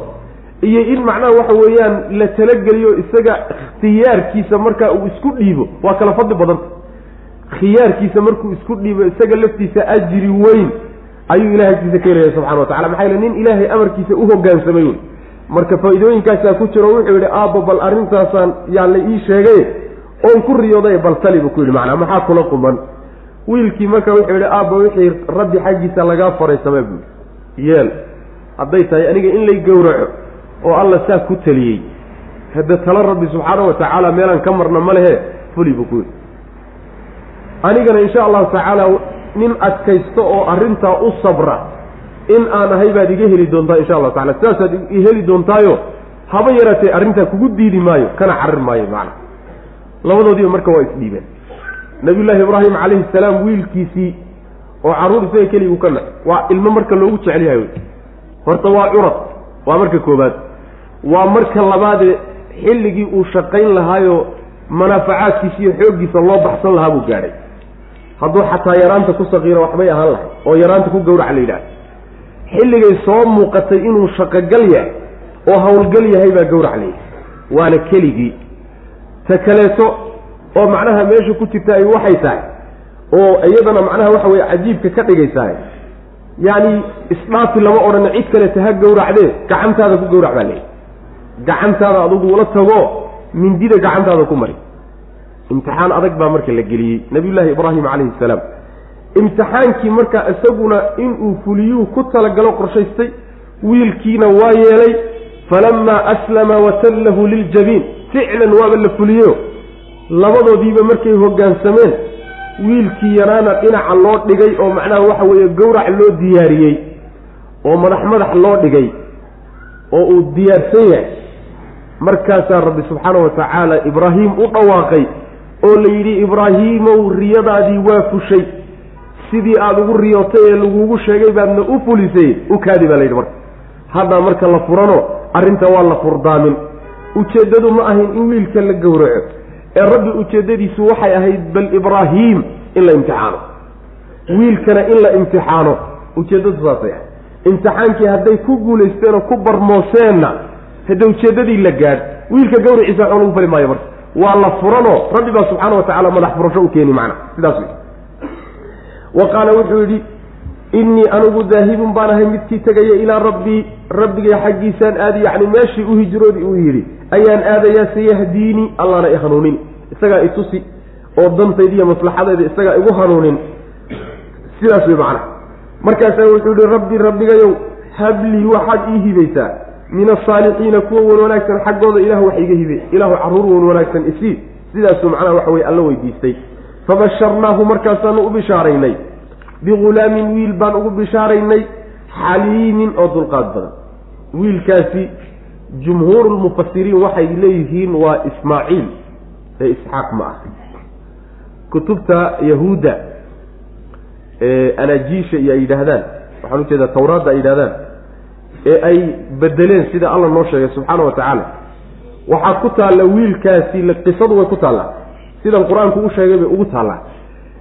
iyo in macnaha waxa weeyaan la talageliyo isaga ikhtiyaarkiisa markaa uu isku dhiibo waa kala fadli badanta khiyaarkiisa markuu isku dhiibo isaga laftiisa ajri weyn ayuu ilahay agtiisa ka helaya subxana wa tacala maxaa yele nin ilaahay amarkiisa u hogaansamay wey marka faa-iidooyinkaasaa ku jiro wuxuu yidhi aabbo bal arrintaasaan yaa la ii sheegay oon ku riyooday bal tali buu ku yidhi. Macnaa maxaa kula quman wiilkii marka wuxuu yidhi aabba wixii rabbi xaggiisa lagaa faray samee buu yeel hadday tahay aniga in lay gowraco oo alla saa ku taliyey hadda talo rabbi subxaana wa tacaala meelaan ka marna ma lehe fuli buu ku yidhi anigana insha allahu tacaala nin adkaysto oo arrintaa u sabra in aan ahay baad iga heli doontaa insha allahu tacala sidaasaad heli doontaayo haba yaraatee arrintaa kugu diidi maayo kana carir maayo macana labadoodiiba marka waa isdhiibeen. Nabiyullaahi ibraahim calayhi salaam wiilkiisii oo carruur isaga keliguu ka nac waa ilmo marka loogu jecel yahay wey. Horta waa curad waa marka koobaad. Waa marka labaadee xilligii uu shaqayn lahaayo manaafacaadkiisa iyo xooggiisa loo baxsan lahaa buu gaadhay hadduu xataa yaraanta ku saqiiro waxbay ahaan lahay oo yaraanta ku gowrac la yidhaah xilligay soo muuqatay inuu shaqogal yahay oo howlgal yahay baa gowrac layidhi waana keligii. Ta kaleeto oo macnaha meesha ku jirta ay waxay tahay oo iyadana macnaha waxa weye cajiibka ka dhigaysaa yacni isdhaafi lama odhana cid kaleta ha gowracdee gacantaada ku gowrac baa leeyahy gacantaada adugu ula tago mindida gacantaada ku mari imtixaan adag baa marka la geliyey. Nabiyullaahi ibraahim calayhi salaam. Imtixaankii marka isaguna inuu fuliyuu ku talagalo qorshaystay wiilkiina waa yeelay falamaa aslama watallahu liljabiin ficlan waaba la fuliyeyo labadoodiiba markay hoggaansameen wiilkii yaraana dhinaca loo dhigay oo macnaha waxa weeye gowrac loo diyaariyey oo madax madax loo dhigay oo uu diyaarsan yahay. Markaasaa rabbi subxaana wa tacaala ibraahim u dhawaaqay oo la yidhi ibraahiimow riyadaadii waa fushay. Sidii aada ugu riyootay ee lagugu sheegay baadna u fulisay u kaadi baa la yidhi marka. Haddaa marka la furano arrinta waa la furdaamin. Ujeeddadu ma ahayn in wiilka la gowraco. Ee rabbi ujeeddadiisu waxay ahayd bal ibraahiim in la imtixaano. Wiilkana in la imtixaano. Ujeeddadu saasay ahayd. Imtixaankii hadday ku guulaysteenoo ku barmooseenna hadda ujeeddadii la gaadh wiilka gawriciisa waxba lagu fali maayo marka waa la furanoo rabbi baa subxaana wa tacala madax furasho u keeni macna. Sidaas wey wa qaala wuxuu yidhi innii anigu daahibun baan ahay midkii tegaya ilaa rabbii rabbigay xaggiisaan aadi yacni meeshii u hijroodi uu yidhi ayaan aadayaa sayahdiini allaana i hanuunin. Isagaa itusi oo dantayda iyo maslaxadayda isagaa igu hanuunin. Sidaas wey macna. Markaasaa wuxuu yihi rabbi rabbigayow hablii waxaad ii hibaysaa min asaalixiina kuwa wan wanaagsan xaggooda ilahu wax iga hibe ilahu carruur wan wanaagsan isii. Sidaasuu macnaha waxa weye alla weydiistay. Fabasharnaahu markaasaanu u bishaaraynay. Bigulaamin wiil baan ugu bishaaraynay xaliimin oo dulqaad badan. Wiilkaasi jumhuuru lmufasiriin waxay leeyihiin waa ismaaciil ee isxaaq ma ah. Kutubta yahuudda anaajiisha iyo ay yidhaahdaan waxaan u jeedaa tawraadda ay yidhahdaan ee ay bedeleen sida alla noo sheegay subxaana wa tacaala waxaa ku taalla wiilkaasi qisadu way ku taallaa sidan qur'aanku u sheegay bay ugu taallaa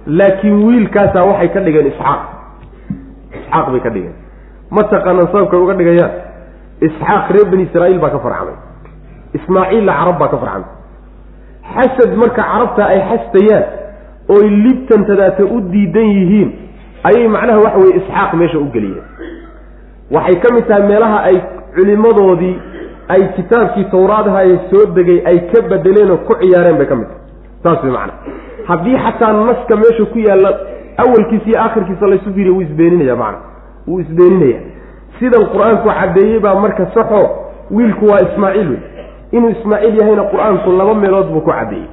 laakiin wiilkaasaa waxay ka dhigeen isxaaq. Isxaaq bay ka dhigeen. Ma taqaanaan sababkay uga dhigayaan isxaaq reer bani israa'iil baa ka farcamay ismaaciilla carab baa ka farcamay xasad marka carabta ay xastayaan oy libtantadaata u diidan yihiin ayay macnaha waxa weye isxaaq meesha u geliyeen waxay ka mid tahay meelaha ay culimmadoodii ay kitaabkii tawraadaha ee soo degay ay ka bedeleen oo ku ciyaareen bay ka mid tahay. Saas way macana haddii xataa naska meesha ku yaalla awalkiisa iyo aakhirkiisa laysu fiiriya wuu isbeeninaya macana wuu isbeeninaya. Sidan qur'aanku caddeeyey baa marka saxo wiilku waa ismaaciil wey. Inuu ismaaciil yahayna qur'aanku laba meelood buu ku caddeeyey.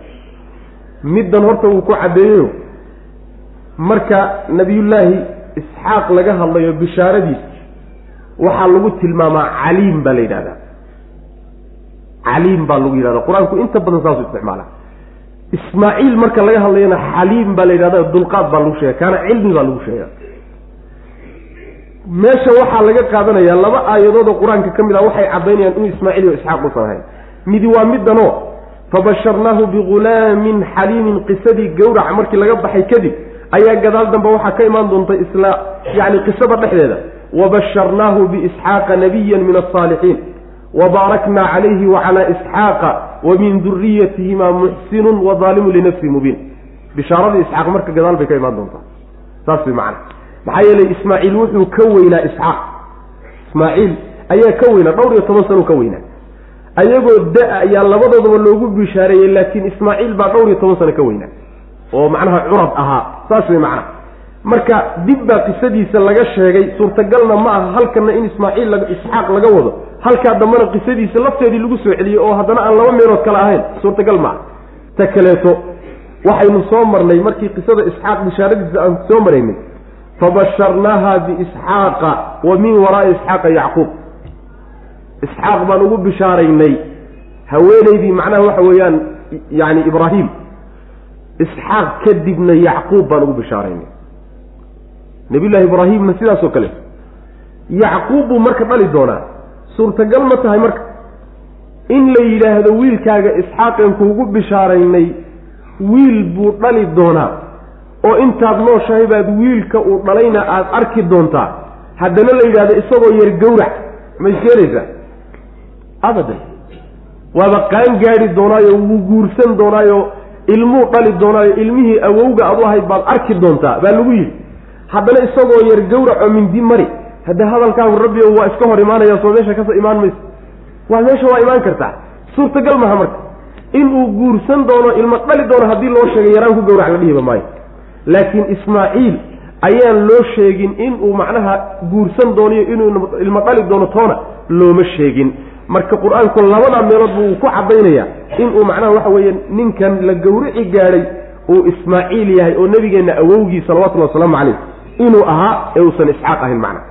Middan horta wuu ku caddeeyeyo. Marka nabiyullaahi isxaaq laga hadlayo bishaaradiisa waxaa lagu tilmaamaa caliim baa la yidhahdaa. Caliim baa lagu yidhahda qur'aanku inta badan saasu isticmaala ismaaciil marka laga hadlayana xaliim baa la yidhahda dulqaad baa lagu sheega kaana cilmi baa lagu sheega meesha waxaa laga qaadanayaa laba aayadood oo qur'aanka ka mid ah waxay caddaynayaan inuu ismaaciil iyo isxaaq usan ahayn. Midi waa middanoo fabasharnaahu bigulaamin xaliimin qisadii gowraca markii laga baxay kadib ayaa gadaal dambe waxaa ka imaan doonta isla yacni qisada dhexdeeda wabasharnaahu biisxaaqa nabiyan min alsaalixiin wabaaraknaa calayhi wacalaa isxaaqa wa min duriyatihima muxsinun wazaalimun linafsi mubiin bishaaradii isxaaq marka gadaal bay ka imaan doontaa saas way macana maxaa yeelay ismaaciil wuxuu ka weynaa isxaaq ismaaciil ayaa ka weynaa dhowr iyo toban sano ka weynaa ayagoo da- ayaa labadoodaba loogu bishaareeyey laakiin ismaaciil baa dhowr iyo toban sano ka weynaa oo macnaha curad ahaa saas way macnaha marka dib baa qisadiisa laga sheegay suurtagalna ma aha halkana in ismaaciil isxaaq laga wado. Halkaa dambena qisadiisa lafteedii lagu soo celiyey oo haddana aan laba meelood kale ahayn. Suurtagal ma aha. Ta kaleeto waxaynu soo marnay markii qisada isxaaq bishaaradiisa aan soo maraynay fabasharnaaha biisxaaqa wa min waraai isxaaqa yacquub. Isxaaq baan ugu bishaaraynay haweenaydii macnaha waxa weeyaan yani ibraahim. Isxaaq kadibna yacquub baan ugu bishaaraynay nabiyullaahi ibraahimna sidaasoo kale yacquub buu marka dhali doonaa suurtagal ma tahay marka in la yidhaahdo wiilkaaga isxaaqeen kuugu bishaaraynay wiil buu dhali doonaa. Oo intaad nooshahay baad wiilka uu dhalayna aada arki doontaa haddana la yidhahdo isagoo yar gowrac ma iskeenaysaa abadan. Waaba qaan gaadi doonaayo wuu guursan doonaayo ilmuu dhali doonaayo ilmihii awowga aad u ahayd baad arki doontaa baa lagu yidhi haddana isagoo yar gowraco mindi mari. Hadda hadalkaagu rabbiyo waa iska hor imaanaya soo meesha ka soo imaan mayso. Waa meesha waa imaan kartaa. Suurtagal maha marka. Inuu guursan doono ilmo dhali doono haddii loo sheegay yaraan ku gowrac la dhihiba maayo. Laakiin ismaaciil ayaan loo sheegin inuu macnaha guursan doonayo inuu ilmo dhali doono toona looma sheegin. Marka qur'aanku labadaa meelood buu ku caddaynaya inuu macnaha waxa weeye ninkan la gowrici gaadhay uu ismaaciil yahay oo nabigeenna awowgii salawatullhi wasalaamu caleyh inuu ahaa ee uusan isxaaq ahayn macna.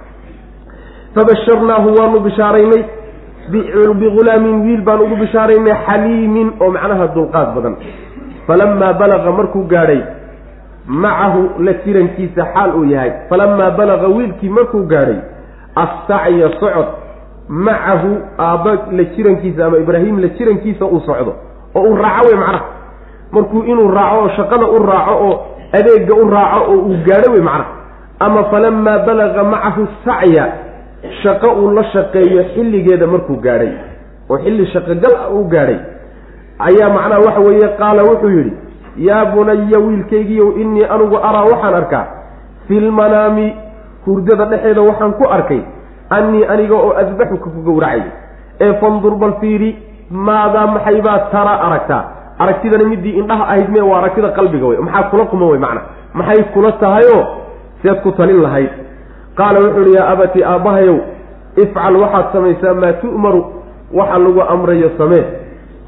Fabasharnaahu waanu bishaaraynay bigulaamin wiil baan ugu bishaaraynay xaliimin oo macnaha dulqaad badan. Falamaa balaqa markuu gaadhay macahu la jirankiisa xaal uu yahay. Falamaa balaqa wiilkii markuu gaadhay assacya socod macahu aabba la jirankiisa ama ibraahim la jirankiisa uu socdo. Oo uu raaco wey macnaha markuu inuu raaco oo shaqada u raaco oo adeega u raaco oo uu gaadho wey macnaha ama falamaa balaqa macahu sacya shaqo uu la shaqeeyo xilligeeda markuu gaadhay. Oo xilli shaqogal ah uu gaadhay. Ayaa macnaha waxa weeye qaala wuxuu yidhi yaa bunaya wiilkaygiiyow innii anigu araa waxaan arkaa. Filmanaami hurdada dhexeeda waxaan ku arkay. Annii aniga oo adbaxuka ku gowracay. Ee fandur bal fiiri maadaa maxaybaa tara aragtaa? Aragtidani midii indhaha ahayd mee waa aragtida qalbiga wey maxaa kula quman wey macna maxay kula tahayoo seed ku talin lahayd. Qaala wuxuu uhi yaa abati aabbahayow ifcal waxaad samaysaa maa tu'maru waxa lagu amrayo samee.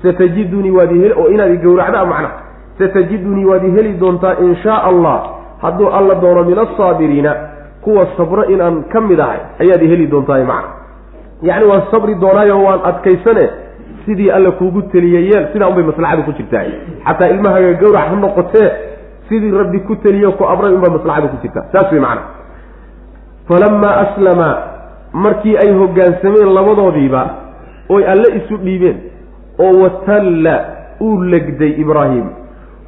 Satajidunii waad iheli oo inaad i gowracdaa macna. Satajidunii waad i heli doontaa in shaa allah hadduu alla doono min asaabiriina kuwa sabro inaan ka mid ahay ayaad i heli doontaay macna. Yacni waan sabri doonaayo waan adkaysane sidii alla kuugu teliyey yeel sidaa unbay maslaxadu ku jirtaa xataa ilmahaga gowrac ha noqotee sidii rabbi ku teliyo ku amray unbaa maslaxadu ku jirtaa saas wey macna. Falamaa aslama markii ay hoggaansameen labadoodiiba oy alle isu dhiibeen oo watalla uu legday ibraahim.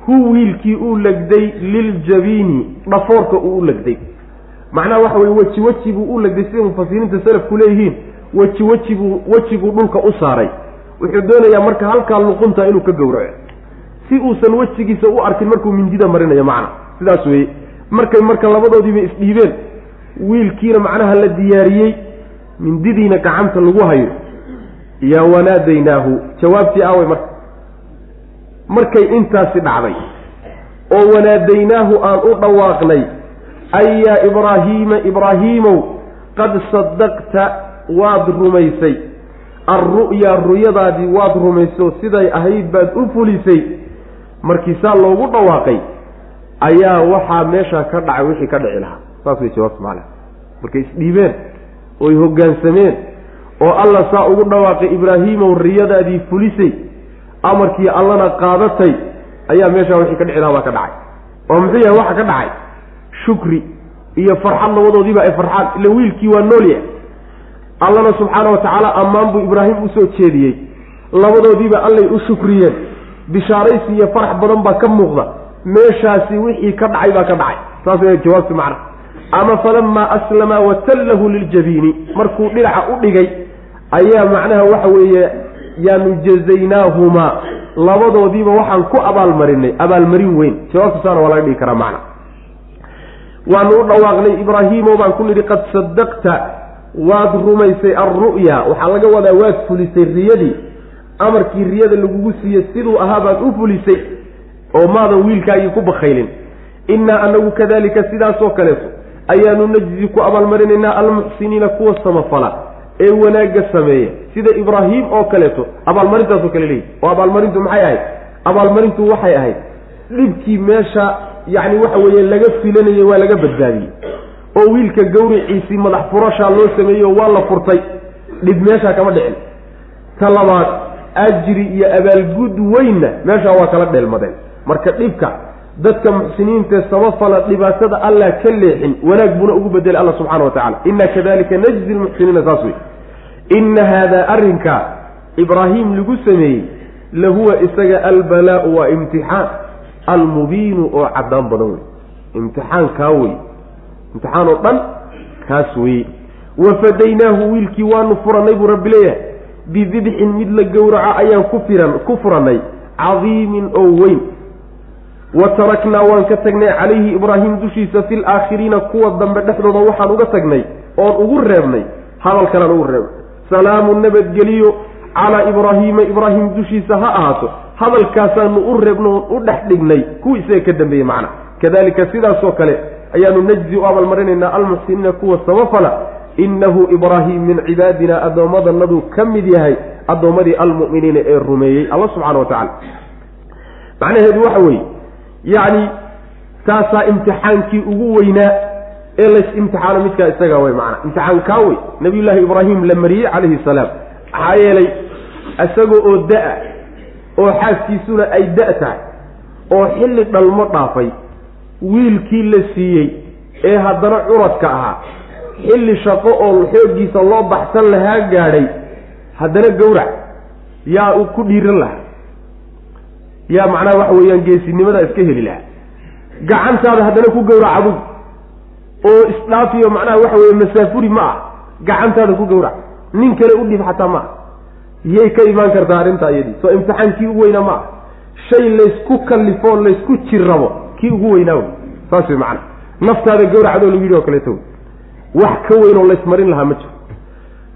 Hu wiilkii uu legday liljabiini dhafoorka uu u legday. Macnaha waxa weye weji weji buu u legday sida mufasiriinta salafku leeyihiin. Weji weji buu wejibuu dhulka u saaray. Wuxuu doonayaa marka halkaa luqunta inuu ka gowraco si uusan wejigiisa u arkin markuu mindida marinayo macna. Sidaas weeye. Markay marka labadoodiiba isdhiibeen wiilkiina macnaha la diyaariyey mindidiina gacanta lagu hayo yaa wanaadaynaahu. Jawaabtii aaway marka. Markay intaasi dhacday oo wanaadaynaahu aan u dhawaaqnay ay yaa ibraahiima ibraahiimow qad sadaqta waad rumaysay. Alru'yaa ruyadaadii waad rumayso siday ahayd baad u fulisay markii saa loogu dhawaaqay ayaa waxaa meeshaa ka dhacay wixii ka dhici lahaa. Saas way jawaabta macnaha markay isdhiibeen oy hoggaansameen oo alla saa ugu dhawaaqay ibraahiimow riyadaadii fulisay amarkii allana qaadatay ayaa meeshaa wixii ka dhici lahaa baa ka dhacay. Oo muxuu yahay? Waxa ka dhacay. Shukri iyo farxad labadoodiiba ay farxaan ila wiilkii waa noolya allana subxaana wa tacaala ammaan buu ibraahim u soo jeediyey. Labadoodiiba allay u shukriyeen bishaaraysi iyo farax badan baa ka muuqda. Meeshaasi wixii ka dhacay baa ka dhacay. Saas way macna. Ama falamaa aslama watallahu liljabiini. Markuu dhinaca u dhigay ayaa macnaha waxa weeye yaanu jazaynaahumaa labadoodiiba waxaan ku abaalmarinay abaalmarin weyn. Jawaabta saana waa laga dhigi karaa macna. Waanu u dhawaaqnay ibraahiimo baan ku nidhi qad sadaqta waad rumaysay alru'ya waxaa laga wadaa waad fulisay riyadii amarkii riyada lagugu siiyey siduu ahaa baad u fulisay oo maadan wiilkaagii ku bakaylin innaa anagu kadalika sidaasoo kaleeto ayaanu najzi ku abaalmarinaynaa almuxsiniina kuwa samafala ee wanaagga sameeya. Sida ibraahim oo kaleeto abaalmarintaasoo kale leeyihi oo abaalmarintu maxay ahayd? Abaalmarintu waxay ahayd dhibkii meesha yacni waxa weeye laga filanayay waa laga badbaadiyey. Oo wiilka gawriciisii madax furashaa loo sameeyeyo waa la furtay dhib meeshaa kama dhicin. Ta labaad ajri iyo abaalgud weynna meeshaa waa kala dheelmadeen. Marka dhibka dadka muxsiniintae samafala dhibaatada allah ka leexin wanaag buna ugu bedelay alla subxana wa tacala inna kadalika najzi lmuxsiniina saas wey inna haadaa arrinka ibraahim lagu sameeyey lahuwa isaga albalaau waa imtixaan. Almubiinu oo caddaan badan wey imtixaan kaa wey imtixaan oo dhan kaas weye wafadaynaahu wiilkii waanu furannay buu rabbi leeyahay bidibxin mid la gowraco ayaan ku firan ku furannay cadiimin oo weyn. Wa taraknaa waan ka tagnay calayhi ibraahim dushiisa fi laakhiriina kuwa dambe dhexdooda waxaan uga tagnay oon ugu reebnay hadalkanaan ugu reebnay. Salaamu nabadgeliyo calaa ibraahiima ibraahim dushiisa ha ahaato hadalkaasaanu u reebno oon u dhex dhignay kuwa isaga ka dambeeyey macna. Kadalika sidaasoo kale ayaanu najzi u abaalmarinaynaa almuxsiniina kuwa samafala innahu ibraahim min cibaadina addoommadanaduu ka mid yahay addoommadii almu'miniina ee rumeeyey alla subxana wa tacala macnaheedu waxa weeye yacni taasaa imtixaankii ugu weynaa ee lays imtixaano midkaa isagaa wey macana imtixaan kaa wey nabiyullaahi ibraahim la mariyey calayhi salaam maxaa yeelay isagoo oo da'a oo xaaskiisuna ay da- tahay oo xilli dhalmo dhaafay wiilkii la siiyey ee haddana curadka ahaa xilli shaqo oo xooggiisa loo baxsan lahaa gaadhay haddana gowrac yaa uu ku dhiiran lahaa. Yaa macnaha waxa weeyaan geesinimada iska heli lahaa. Gacantaada haddana ku gowrac adug oo isdhaafiyo macnaha waxa weeye masaafuri ma ah. Gacantaada ku gowrac. Nin kale u dhib xataa ma ah. Yay ka imaan kartaa arrintaa iyadii soo imtixaankii ugu weynaa ma ah. Shay laysku kallifoo laysku jirrabo kii ugu weynaa wey saas wey macana naftaada gowracadoo lagu yidhi oo kaleeto wey wax ka weyn oo laysmarin lahaa ma jiro.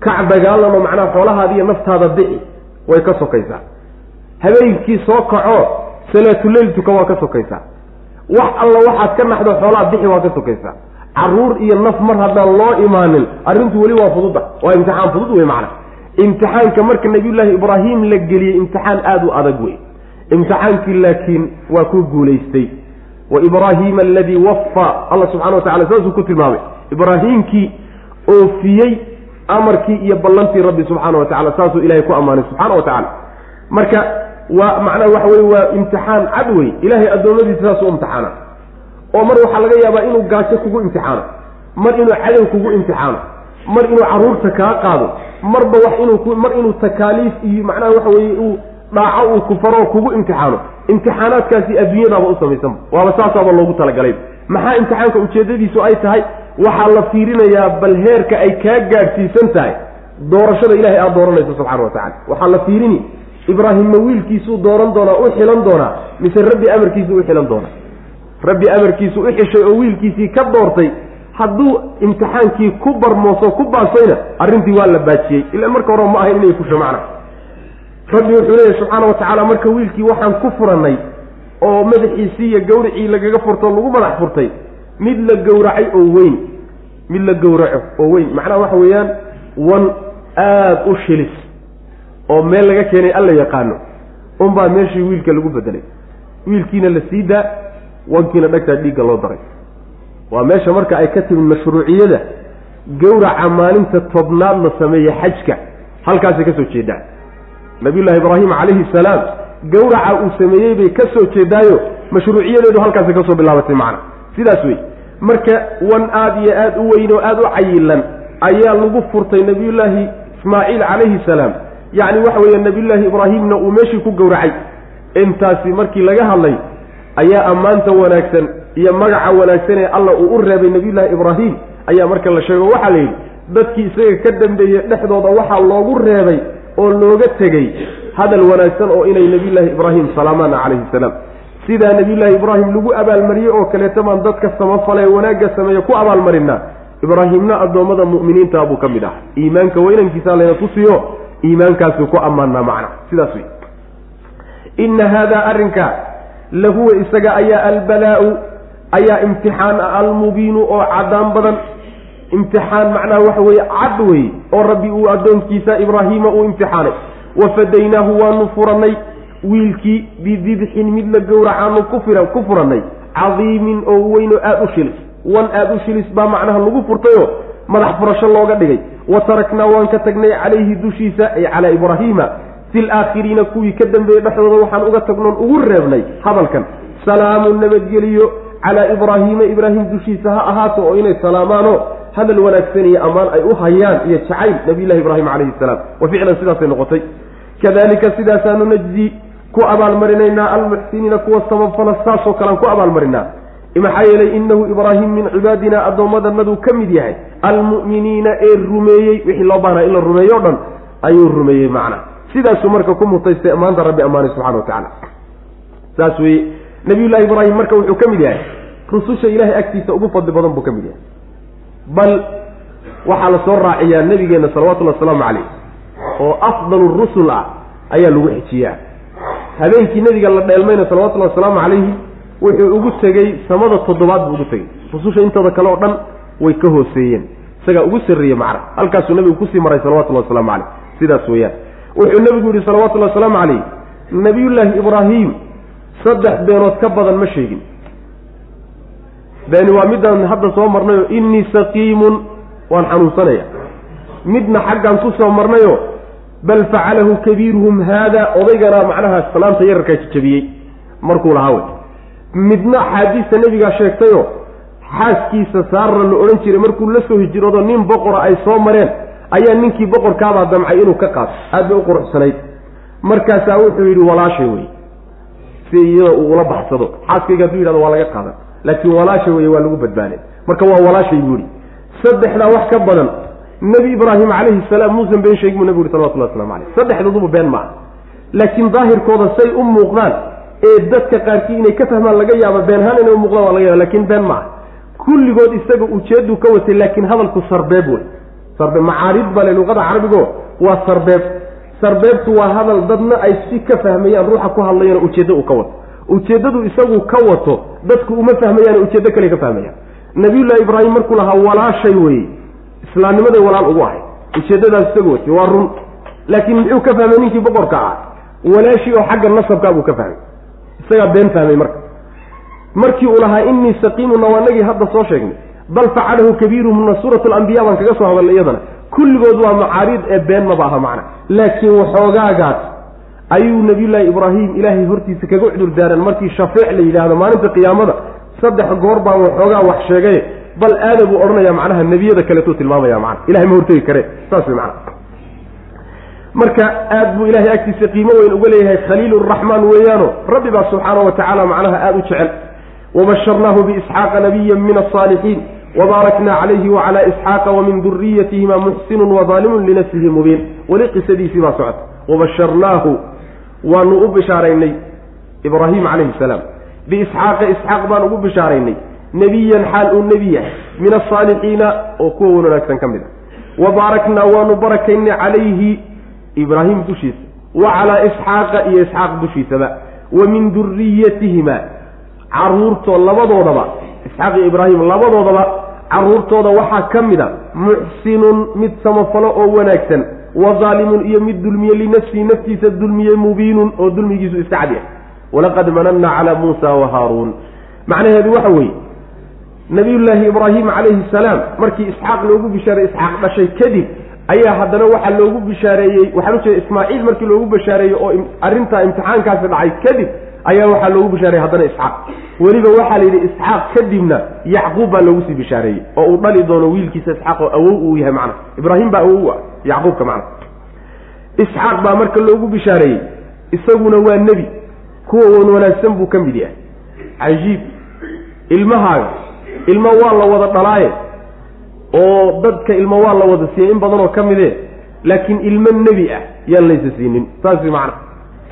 Kac dagaalamo macnaha xoolahaadiiyo naftaada dici way ka sokaysaa. Habeenkii soo kaco salaatuleyl tuka waa ka sokaysaa. Wax alla waxaad ka naxdo xoolaha bixi waa ka sokaysaa. Caruur iyo naf mar haddaan loo imaanin arrintu weli waa fududa waa imtixaan fudud wey macana imtixaanka marka nabiyullaahi ibraahim la geliyey imtixaan aada u adag wey imtixaankii laakiin waa ku guulaystay wa ibraahiima aladii wafa alla subxana wa tacala saasuu ku tilmaamay ibraahiimkii oofiyey amarkii iyo ballantii rabbi subxaana wa tacala saasuu ilahay ku ammaanay subxaana wa tacala marka waa macnaha waxa weye waa imtixaan cad wey ilaahay addoommadiisa saasuu imtixaana oo mar waxaa laga yaabaa inuu gaajo kugu imtixaano mar inuu cadow kugu imtixaano mar inuu carruurta kaa qaado marba wax inuu mar inuu takaaliif iyo macnaha waxa weye uu dhaaco uu ku faro kugu imtixaano. Imtixaanaadkaasi adduunyadaaba u samaysanba waaba saasaaba loogu talagalay maxaa imtixaanka ujeedadiisu ay tahay? Waxaa la fiirinayaa bal heerka ay kaa gaadhsiisan tahay. Doorashada ilahay aada dooranayso subxana wa tacala waxaa la fiirini. Ibraahimma wiilkiisuu dooran doonaa u xilan doonaa mise rabbi amarkiisuu u xilan doonaa? Rabbi amarkiisu u xishay oo wiilkiisii ka doortay hadduu imtixaankii ku barmooso ku baasayna arrintii waa la baajiyey. Ila marka hore ma ahayn inay fusho macna rabbi wuxuu leeyahy subxaana wa tacaala marka wiilkii waxaan ku furannay oo madaxiisii iyo gawracii lagaga furto lagu madax furtay mid la gowracay oo weyn mid la gowraco oo weyn. Macnaha waxa weeyaan wan aada u shilis oo meel laga keenay alla yaqaano. Unbaa meeshii wiilka lagu bedelay wiilkiina la sii daa wankiina dhagtaa dhiigga loo daray. Waa meesha marka ay ka timid mashruuciyada gowraca maalinta tobnaad la sameeye xajka halkaasay ka soo jeedaa nabiyullaahi ibraahim calayhi salaam gowraca uu sameeyey bay ka soo jeedaayo mashruuciyadeedu halkaasay ka soo bilaabatay macna. Sidaas wey marka wan aada iyo aada u weyn oo aada u cayilan ayaa lagu furtay nabiyullaahi ismaaciil calayhi salaam yacni waxa weeye nabiyullaahi ibraahimna uu meeshii ku gowracay intaasi markii laga hadlay ayaa ammaanta wanaagsan iyo magaca wanaagsan ee allah uu u reebay nabiyullaahi ibraahim ayaa marka la sheego. Waxaa la yidhi dadkii isaga ka dambeeyey dhexdooda waxaa loogu reebay oo looga tegey hadal wanaagsan oo inay nabiyullaahi ibraahim salaamaana calayhi salaam. Sidaa nabiyullaahi ibraahim lagu abaalmariyey oo kaleeto baan dadka samafale wanaagga sameeye ku abaalmarinaa ibraahimna addoommada mu'miniinta buu ka mid ah. Iimaanka weynankiisa layna tusiyo iimaankaasuu ku ammaanaa macna sidaas wey inna haadaa arrinka lahuwa isaga ayaa albalaa'u ayaa imtixaan almubiinu oo caddaan badan imtixaan macnaha waxa weeye cad wey oo rabbi uu addoonkiisa ibraahiima uu imtixaanay. Wafadaynaahu waanu furannay wiilkii bidibxin mid la gowracaanu ku fira ku furannay. Cadiimin oo weyn oo aada u shilis wan aada u shilis baa macnaha lagu furtayoo madax furasho looga dhigay. Wa taraknaa waan ka tagnay calayhi dushiisa ay calaa ibraahiima fi laakhiriina kuwii ka dambeeyey dhexdooda waxaan uga tagnoon ugu reebnay hadalkan. Salaamu nabadgeliyo calaa ibraahiima ibraahim dushiisa ha ahaato oo inay salaamaano hadal wanaagsan iyo ammaan ay u hayaan iyo jacayl nabiyllahi ibraahim calayhi salaam. Wa ficlan sidaasay noqotay. Kadalika sidaasaanu najzi ku abaalmarinaynaa almuxsiniina kuwa sababfala saasoo kalean ku abaalmarinaa maxaa yeelay inahu ibraahim min cibaadina addoommadanaduu ka mid yahay. Almu'miniina ee rumeeyey wixii loo baahnaa in la rumeeyo o dhan ayuu rumeeyey macna. Sidaasuu marka ku mutaystay ammaanta rabbi ammaanay subxana wa tacaala. Saas weye nabiyullahi ibraahim marka wuxuu ka mid yahay rususha ilahay agtiisa ugu fadli badan buu ka mid yahay bal waxaa la soo raaciyaa nebigeenna salawatullahi wasalaamu caleyh oo afdalu rusul ah ayaa lagu xejiyaa habeenkii nebiga la dheelmayna salawatullahi wasalaamu calayhi wuxuu ugu tegey samada toddobaad buu ugu tegey. Rususha intooda kale oo dhan way ka hooseeyeen. Isagaa ugu sarreeyey macna halkaasuu nebigu ku sii maray salawatullahi wasalaamu caleyh sidaas weeyaan. Wuxuu nebigu yihi salawatullahi wasalaamu caleyh nabiyullaahi ibraahim saddex beenood ka badan ma sheegin beeni waa midaan hadda soo marnayo innii saqiimun waan xanuunsanaya. Midna xaggaan ku soo marnayo bal facalahu kabiiruhum haada odaygana macnaha salaamta yararkaa jajabiyey markuu lahaa wey midna axaadiista nebigaa sheegtayo xaaskiisa saarra la odhan jiray markuu la soo hijroodo nin boqora ay soo mareen ayaa ninkii boqorkaabaa damcay inuu ka qaato. Aad bay u quruxsanayd. Markaasaa wuxuu yidhi walaashay wey si iyada uu ula baxsado. Xaaskayga hadduu yidhahdo waa laga qaadan laakiin walaasha weye waa lagu badbaaday marka waa walaashay buu ihi saddexdaa wax ka badan nebi ibraahim calayhi salaam muusan been sheegin buu nebigu yuri salawatullah waslamu caleyh saddexdooduba been maaha. Laakiin daahirkooda say u muuqdaan ee dadka qaarkii inay ka fahmaan laga yaaba beenhaan inay u muuqdaan waa laga yaaba laakiin been maaha. Kulligood isaga ujeedduu ka watay laakiin hadalku sarbeeb wey sarbeeb macaarid bale luqada carabigo waa sarbeeb. Sarbeebtu waa hadal dadna ay si ka fahmayaan ruuxa ku hadlayana ujeeddo uu ka wato ujeeddadu isagu ka wato dadku uma fahmayaan ujeeddo kale ka fahmayaan. Nabiyullahi ibraahim markuu lahaa walaashay weye islaamnimaday walaal ugu ahay ujeeddadaas isagu watay waa run. Laakiin muxuu ka fahmay ninkii boqorka ah? Walaashii oo xagga nasabkaa buu ka fahmay. Isagaa been fahmay marka. Markii uu lahaa innii saqiimuna waa nagii hadda soo sheegnay. Bal facalahu kabiiruhumna suurat alambiya baan kaga soo hadalnay iyadana. Kulligood waa macaariid ee been maba aha macna. Laakiin waxoogaagaas ayuu nabiyullaahi ibraahim ilaahay hortiisa kaga cudur daaran markii shafeec la yidhaahdo maalinta qiyaamada saddex goor baa waxoogaa wax sheegay bal aada buu odhanaya macnaha nebiyada kaleetuu tilmaamaya macna. Ilahay ma hortegi kare. Saas wey macna. Marka aad buu ilahay agtiisa qiimo weyn uga leeyahay khaliil raxmaan weeyaano rabbi baa subxaana wa tacaala macnaha aada u jecel. Wabasharnaahu biisxaaqa nabiya min asaalixiin wbaarakna calayhi wacala isxaaqa wamin duriyatihima muxsinun wazaalimun linafsihi mubiin. Weli qisadiisii baa socota. Wabasharnaahu waanu u bishaaraynay ibraahim calayhi salaam. Biisxaaqa isxaaq baan ugu bishaaraynay. Nebiyan xaal uu nebi yahay. Min asaalixiina oo kuwa wan wanaagsan ka mid a wa baaraknaa waanu barakaynay calayhi ibraahim dushiisa. Wa calaa isxaaqa iyo isxaaq dushiisaba. Wa min duriyatihima caruurtoo labadoodaba isxaaq iyo ibraahim labadoodaba caruurtooda waxaa ka mid a muxsinun mid samafalo oo wanaagsan wa daalimun iyo mid dulmiye linafsihi naftiisa dulmiye mubiinun oo dulmigiisu iska cad yahay. Walaqad mananna calaa muusa wa haaruun. Macnaheedu waxa weeye nabiyullaahi ibraahim calayhi salaam markii isxaaq loogu bishaaray isxaaq dhashay kadib ayaa haddana waxaa loogu bishaareeyey waxaan ujeeda ismaaciil markii loogu bishaareeyey oo arrintaa imtixaankaasi dhacay kadib ayaa waxaa loogu bishaareeyey haddana isxaaq. Weliba waxaa la yidhi isxaaq kadibna yacquub baa loogu sii bishaareeyey oo uu dhali doono wiilkiisa isxaaq oo awow uu yahay macna ibraahim baa awow u ah yacquubka macna isxaaq baa marka loogu bishaareeyey isaguna waa nebi kuwa wan wanaagsan buu ka mid yahay. Cajiib ilmahaaga ilmo waa la wada dhalaaye oo dadka ilmo waa la wada siiyey in badanoo ka midee laakiin ilmo nebi ah yaan laysa siinin. Saas macna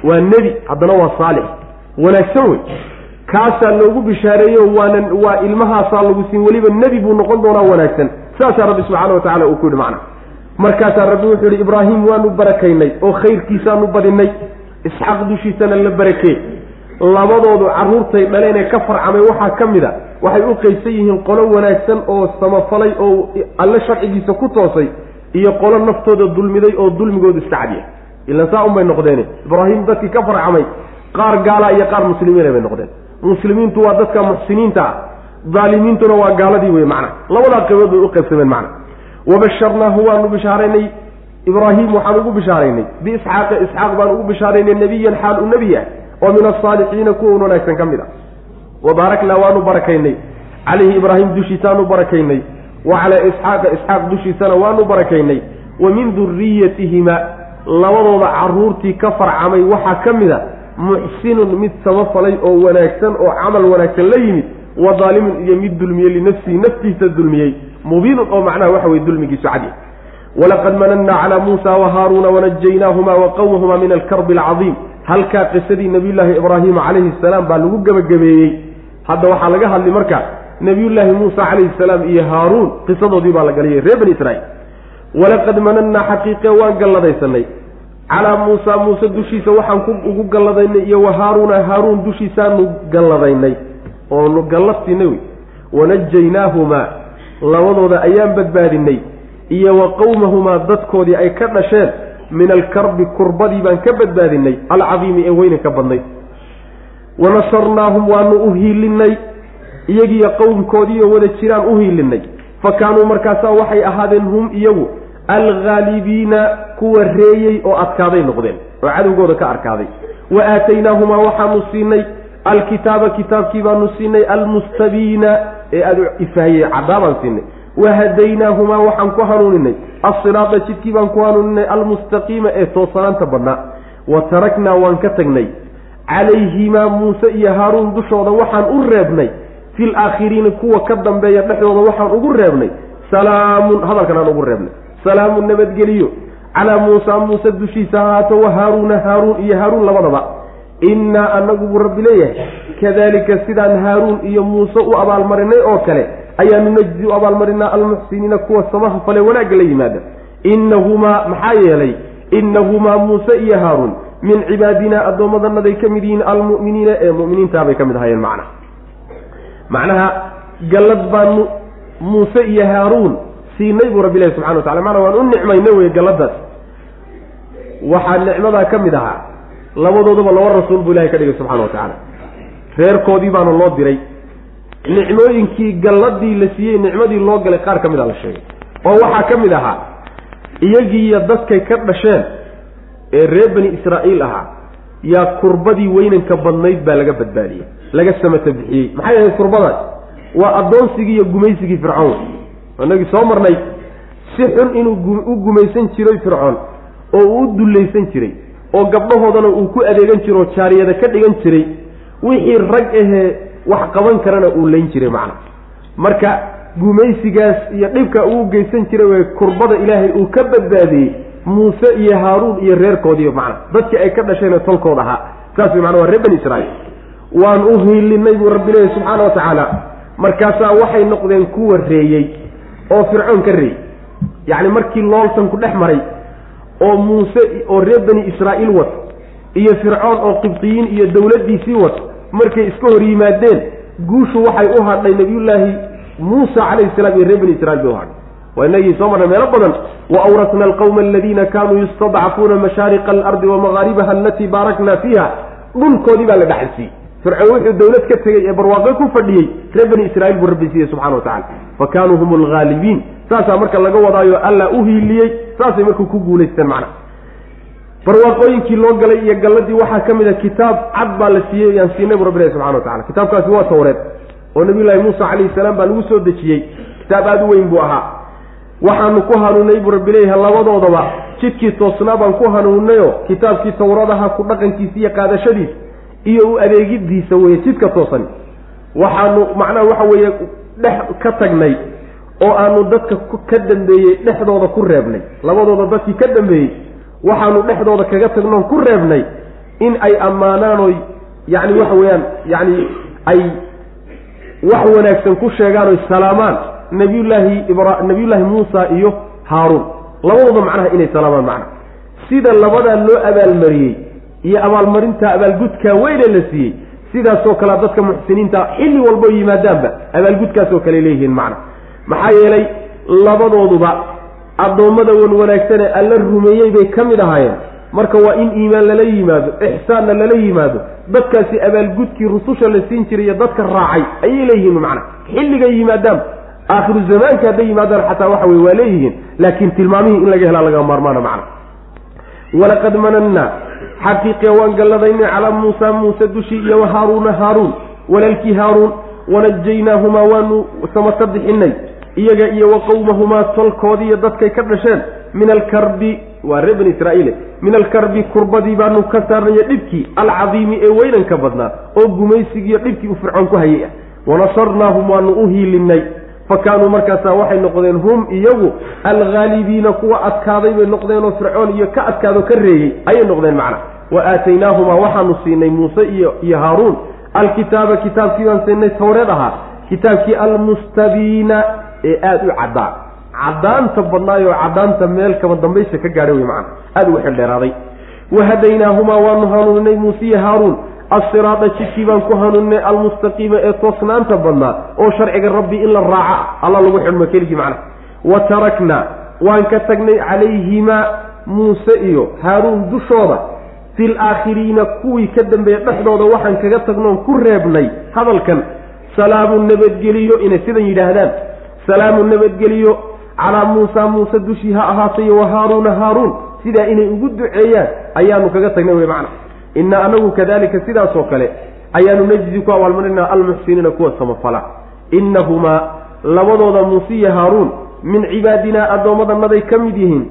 waa nebi haddana waa saalix wanaagsan wey. Kaasaa loogu bishaareeyo waana waa ilmahaasaa lagu siin weliba nebi buu noqon doonaa wanaagsan. Saasaa rabbi subxaana wa tacala uu ku yidhi macna markaasaa rabbi wuxuu yidhi ibraahim waanu barakaynay oo khayrkiisaanu badinay. Isxaaq dushiisana la barakee. Labadoodu carruurtay dhaleen ee ka farcamay waxaa ka mid a waxay u qaybsan yihiin qolo wanaagsan oo samafalay oo alle sharcigiisa ku toosay iyo qolo naftooda dulmiday oo dulmigoodu iska cadya ilan saa unbay noqdeene. Ibraahim dadkii ka farcamay qaar gaala iyo qaar muslimiina bay noqdeen. Muslimiintu waa dadka muxsiniinta ah daalimiintuna waa gaaladii wey macna. Labadaa qaybood bay u qaybsameen macna. Wabasharnaahu waanu bishaaraynay ibraahim waxaan ugu bishaaraynay. Biisxaaqa isxaaq baan ugu bishaaraynay nebiyan xaal u nebi ah oo min asaalixiina kuwa un wanaagsan ka mid a. Wa baaraknaa waanu barakaynay. Calayhi ibraahim dushiisaanu barakaynay. Wa calaa isxaaqa isxaaq dushiisana waanu barakaynay. Wa min duriyatihima labadooda caruurtii ka farcamay waxaa ka mid a muxsinun mid samafalay oo wanaagsan oo camal wanaagsan la yimid wa daalimun iyo mid dulmiyey linafsihi naftiisa dulmiyey. Mubiinun oo macnaha waxa weye dulmigiisu cadi walaqad manannaa calaa muusa wa haaruuna wanajaynaahuma wa qawmahuma min alkarbi alcadiim. Halkaa qisadii nabiyullaahi ibraahima calayhi salaam baa lagu gebagabeeyey hadda waxaa laga hadli marka nabiyullaahi muusa calayhi salaam iyo haaruun qisadoodii baa la galiyay reer bani israiil walaqad manannaa xaqiiqe waan galladaysanay calaa muusa muuse dushiisa waxaan ku ugu galladaynay iyo wa haaruuna haaruun dushiisaanu galladaynay oonu gallad siinay wey. Wanajaynaahuma labadooda ayaan badbaadinay iyo wa qowmahumaa dadkoodii ay ka dhasheen min alkarbi kurbadii baan ka badbaadinay alcadiimi ee weyne ka badnay. Wa nasarnaahum waanu u hiilinay iyagiiyo qowmkoodiioo wada jiraan u hiilinay fa kaanuu markaasaa waxay ahaadeen hum iyagu alghaalibiina kuwa reeyey oo adkaaday noqdeen oo cadowgooda ka arkaaday. Wa aataynaahumaa waxaanu siinay alkitaaba kitaabkii baanu siinay almustabiina ee aada ifahiyey caddaabaan siinay. Wahadaynaahumaa waxaan ku hanuuninay alsiraada jidkii baan ku hanuuninay almustaqiima ee toosanaanta badnaa. Wa taraknaa waan ka tagnay calayhimaa muuse iyo haaruun dushooda waxaan u reebnay fil aakhiriina kuwa ka dambeeya dhexdooda waxaan ugu reebnay. Salaamun hadalkan aan ugu reebnay salaamun nabadgeliyo. Calaa muusa muuse dushiisa ahaato wa haaruuna haaruun iyo haaruun labadaba. Innaa anagu buu rabbi leeyahay kadalika sidaan haaruun iyo muuse u abaalmarinay oo kale ayaanu najzi u abaalmarinaa almuxsiniina kuwa samaha fale wanaagga la yimaada. Innahumaa maxaa yeelay innahumaa muuse iyo haaruun min cibaadinaa addoommadanaday ka mid yihiin almu'miniina ee mu'miniintaabay ka mid ahaayeen macnaha macnaha gallad baanu muuse iyo haaruun siinay buu rabbi ilahi subxana wa tacala macnaa waan u nicmayna weye galladaas waxaa nicmadaa ka mid ahaa. Labadoodaba laba rasuul buu ilahay ka dhigay subxana wa tacaala. Reerkoodii baana loo diray. Nicmooyinkii galladii la siiyey nicmadii loo galay qaar ka mid a la sheegay. Oo waxaa ka mid ahaa. Iyagiiyo dadkay ka dhasheen ee reer bani israa'iil ahaa yaa kurbadii weynanka badnayd baa laga badbaadiyey laga samata bixiyey. Maxay ahayd kurbadaas? Waa addoonsigii iyo gumaysigii fircoon inagii soo marnay si xun inuu u gumaysan jiray fircoon oo uu dullaysan jiray oo gabdhahoodana uu ku adeegan jiro oo jaariyada ka dhigan jiray wixii rag ahee wax qaban karana uu layn jiray macna. Marka gumaysigaas iyo dhibka uu geysan jiray way kurbada ilaahay uu ka badbaadiyey muuse iyo haaruun iyo reerkoodiiyo macna. Dadkii ay ka dhasheen tolkood ahaa. Saas way macna waa reer bani israiil waan u hiilinay buu rabbi leeyahy subxaana wa tacaala markaasaa waxay noqdeen kuwa reeyey oo fircoon ka reeyey yacni markii loolsanku dhex maray oo muuse oo reer bani israa'iil wata iyo fircoon oo qibdiyiin iyo dowladdiisii wato markay iska hor yimaadeen guushu waxay u hadhay nabiyullaahi muusa calayhi salaam iyo reer bani israiil bay u hadhay. Waa inagii soo marnay meelo badan wa awrasna alqawma aladiina kaanuu yustadcafuuna mashaariqa alardi wa magaaribaha alatii baarakna fiiha. Dhulkoodii baa la dhaxalsiiyey fircoon wuxuu dowlad ka tegey ee barwaaqo ku fadhiyey reer bani israiil buu rabbi siiyey subxana wa tacala fa kaanuu hum alghaalibiin saasaa marka laga wadaayo alla u hiiliyey saasay marka ku guulaysteen macna. Barwaaqooyinkii loo galay iyo galladii waxaa ka mid a kitaab cad baa la siiyey yaan siinay bu rabbi ilahi subxana wa tacala kitaabkaasi waa tawreed oo nabiyullaahi muusa calayhi salaam baa lagu soo dejiyey. Kitaab aada u weyn buu ahaa. Waxaanu ku hanuunay buu rabbi leeyahay labadoodaba. Jidkii toosnaa baan ku hanuunnayoo kitaabkii tawradaha ku dhaqankiisa iyo qaadashadiisa iyo u adeegidiisa weeye jidka toosan. Waxaanu macnaha waxa weeye dhex ka tagnay oo aanu dadka ka dambeeyey dhexdooda ku reebnay. Labadooda dadkii ka dambeeyey waxaanu dhexdooda kaga tagnoon ku reebnay in ay ammaanaan oy yacni waxa weeyaan yacni ay wax wanaagsan ku sheegaan oy salaamaan nabiyullaahi ibra nabiyullaahi muusa iyo haaruun. Labadooda macnaha inay salaamaan macna. Sida labadaa loo abaalmariyey iyo abaalmarinta abaalgudkaa weyne la siiyey. Sidaasoo kalea dadka muxsiniinta xilli walboo yimaadaanba abaalgudkaasoo kale leeyihiin macna maxaa yeelay labadooduba addoommada wan wanaagsane alla rumeeyey bay ka mid ahaayeen. Marka waa in iimaan lala yimaado ixsaanna lala yimaado dadkaasi abaalgudkii rususha la siin jiray iyo dadka raacay ayay leeyihiin macna xilligay yimaadaan aakhiru zamaanka hadday yimaadaan xataa waxa weye waa leeyihiin laakiin tilmaamihii in laga helaa laga maarmaana macna walaqad manannaa xaqiiqiya waan galladaynay calaa muusa muuse dushii iyo haaruuna haaruun walaalkii haaruun wanajaynaahumaa waanu samata bixinay iyaga iyo wa qowmahumaa tolkoodiiyo dadkay ka dhasheen min alkarbi waa reer bani israa'iile min alkarbi kurbadii baanu ka saarnayo dhibkii alcadiimi ee weynanka badnaa oo gumaysigiiyo dhibkii uu fircoon ku hayay ah. Wanasarnaahum waanu u hiilinay fa kaanuu markaasaa waxay noqdeen hum iyagu alghaalibiina kuwa adkaaday bay noqdeenoo fircoon iyo ka adkaado ka reeyey ayay noqdeen macna. Wa aataynaahumaa waxaanu siinay muuse iyo haaruun. Alkitaaba kitaabkii baan siinay tawreed ahaa kitaabkii almustabiina ee aada u caddaan. Caddaanta badnaayoo caddaanta meel kaba dambaysa ka gaadhay wey macana aada ugu xildheeraaday wahadaynaahumaa waanu hanuuninay muuse iyo haaruun assiraada jidkii baan ku hanuuninay almustaqiima ee toosnaanta badnaa oo sharciga rabbi in la raaca alla lagu xidhmo keligii macnaha wa taraknaa waan ka tagnay calayhimaa muuse iyo haaruun dushooda. Fil aakhiriina kuwii ka dambeeya dhexdooda waxaan kaga tagnoon ku reebnay hadalkan. Salaamu nabadgeliyo inay sidan yidhaahdaan. Salaamu nabadgeliyo calaa muusa muuse dushii ha ahaatayo wa haaruuna haaruun. Sidaa inay ugu duceeyaan ayaanu kaga tagnay wey macna inna anagu kadalika sidaasoo kale ayaanu najzi ku abaalmarinaa almuxsiniina kuwa samafala. Innahumaa labadooda muuse iyo haaruun min cibaadinaa addoommadanaday ka mid yihiin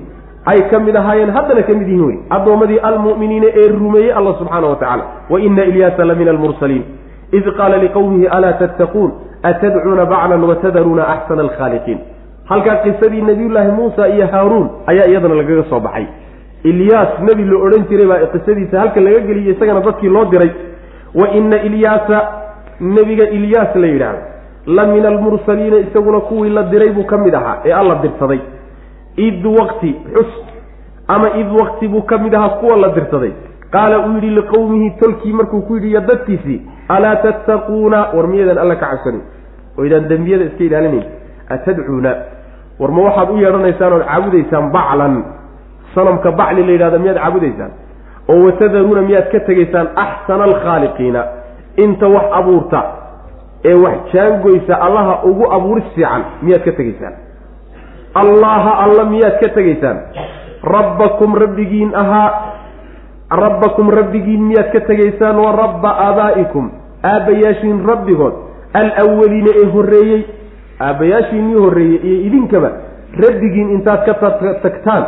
ay ka mid ahaayeen haddana ka mid yihiin wey addoommadii almu'miniina ee rumeeyey alla subxaana wa tacala wa ina ilyaasa la min almursaliin id qaala liqowmihi alaa tattaquun? Atadcuuna baclan watadaruuna axsana alkhaaliqiin halkaa qisadii nabiyullaahi muusa iyo haaruun ayaa iyadana lagaga soo baxay ilyaas nebi la odhan jiray baa qisadiisa halka laga geliyey isagana dadkii loo diray. Wa ina ilyaasa nebiga ilyaas la yidhaahdo la min almursaliina isaguna kuwii la diray buu ka mid ahaa ee alla dirsaday. Id waqti xus ama id waqti buu ka mid ahaa kuwa la dirsaday. Qaala uu yidhi liqowmihi tolkii markuu ku yidhi iyo dadkiisii alaa tattaquuna? War miyadan alla ka cabsanin. Oo idaan dembiyada iska ilaalinayn. Atadcuuna? War ma waxaad u yeedhanaysaan ood caabudaysaan baclan sanamka bacli la yidhahda miyaad caabudaysaan? oo watadaruuna miyaad ka tegaysaan? axsana alkhaaliqiina. Inta wax abuurta ee wax jaangoysa allaha ugu abuuris fiican miyaad ka tegaysaan. Allaha alla miyaad ka tegaysaan. Rabbakum rabbigiin ahaa. Rabbakum rabbigiin miyaad ka tegaysaan? Wa rabba aabaa'ikum. Aabbayaashiin rabbigood. Alawaliina ee horreeyey. Aabbayaashiinnii horreeyey? Iyo idinkaba rabbigiin intaad ka tagtaan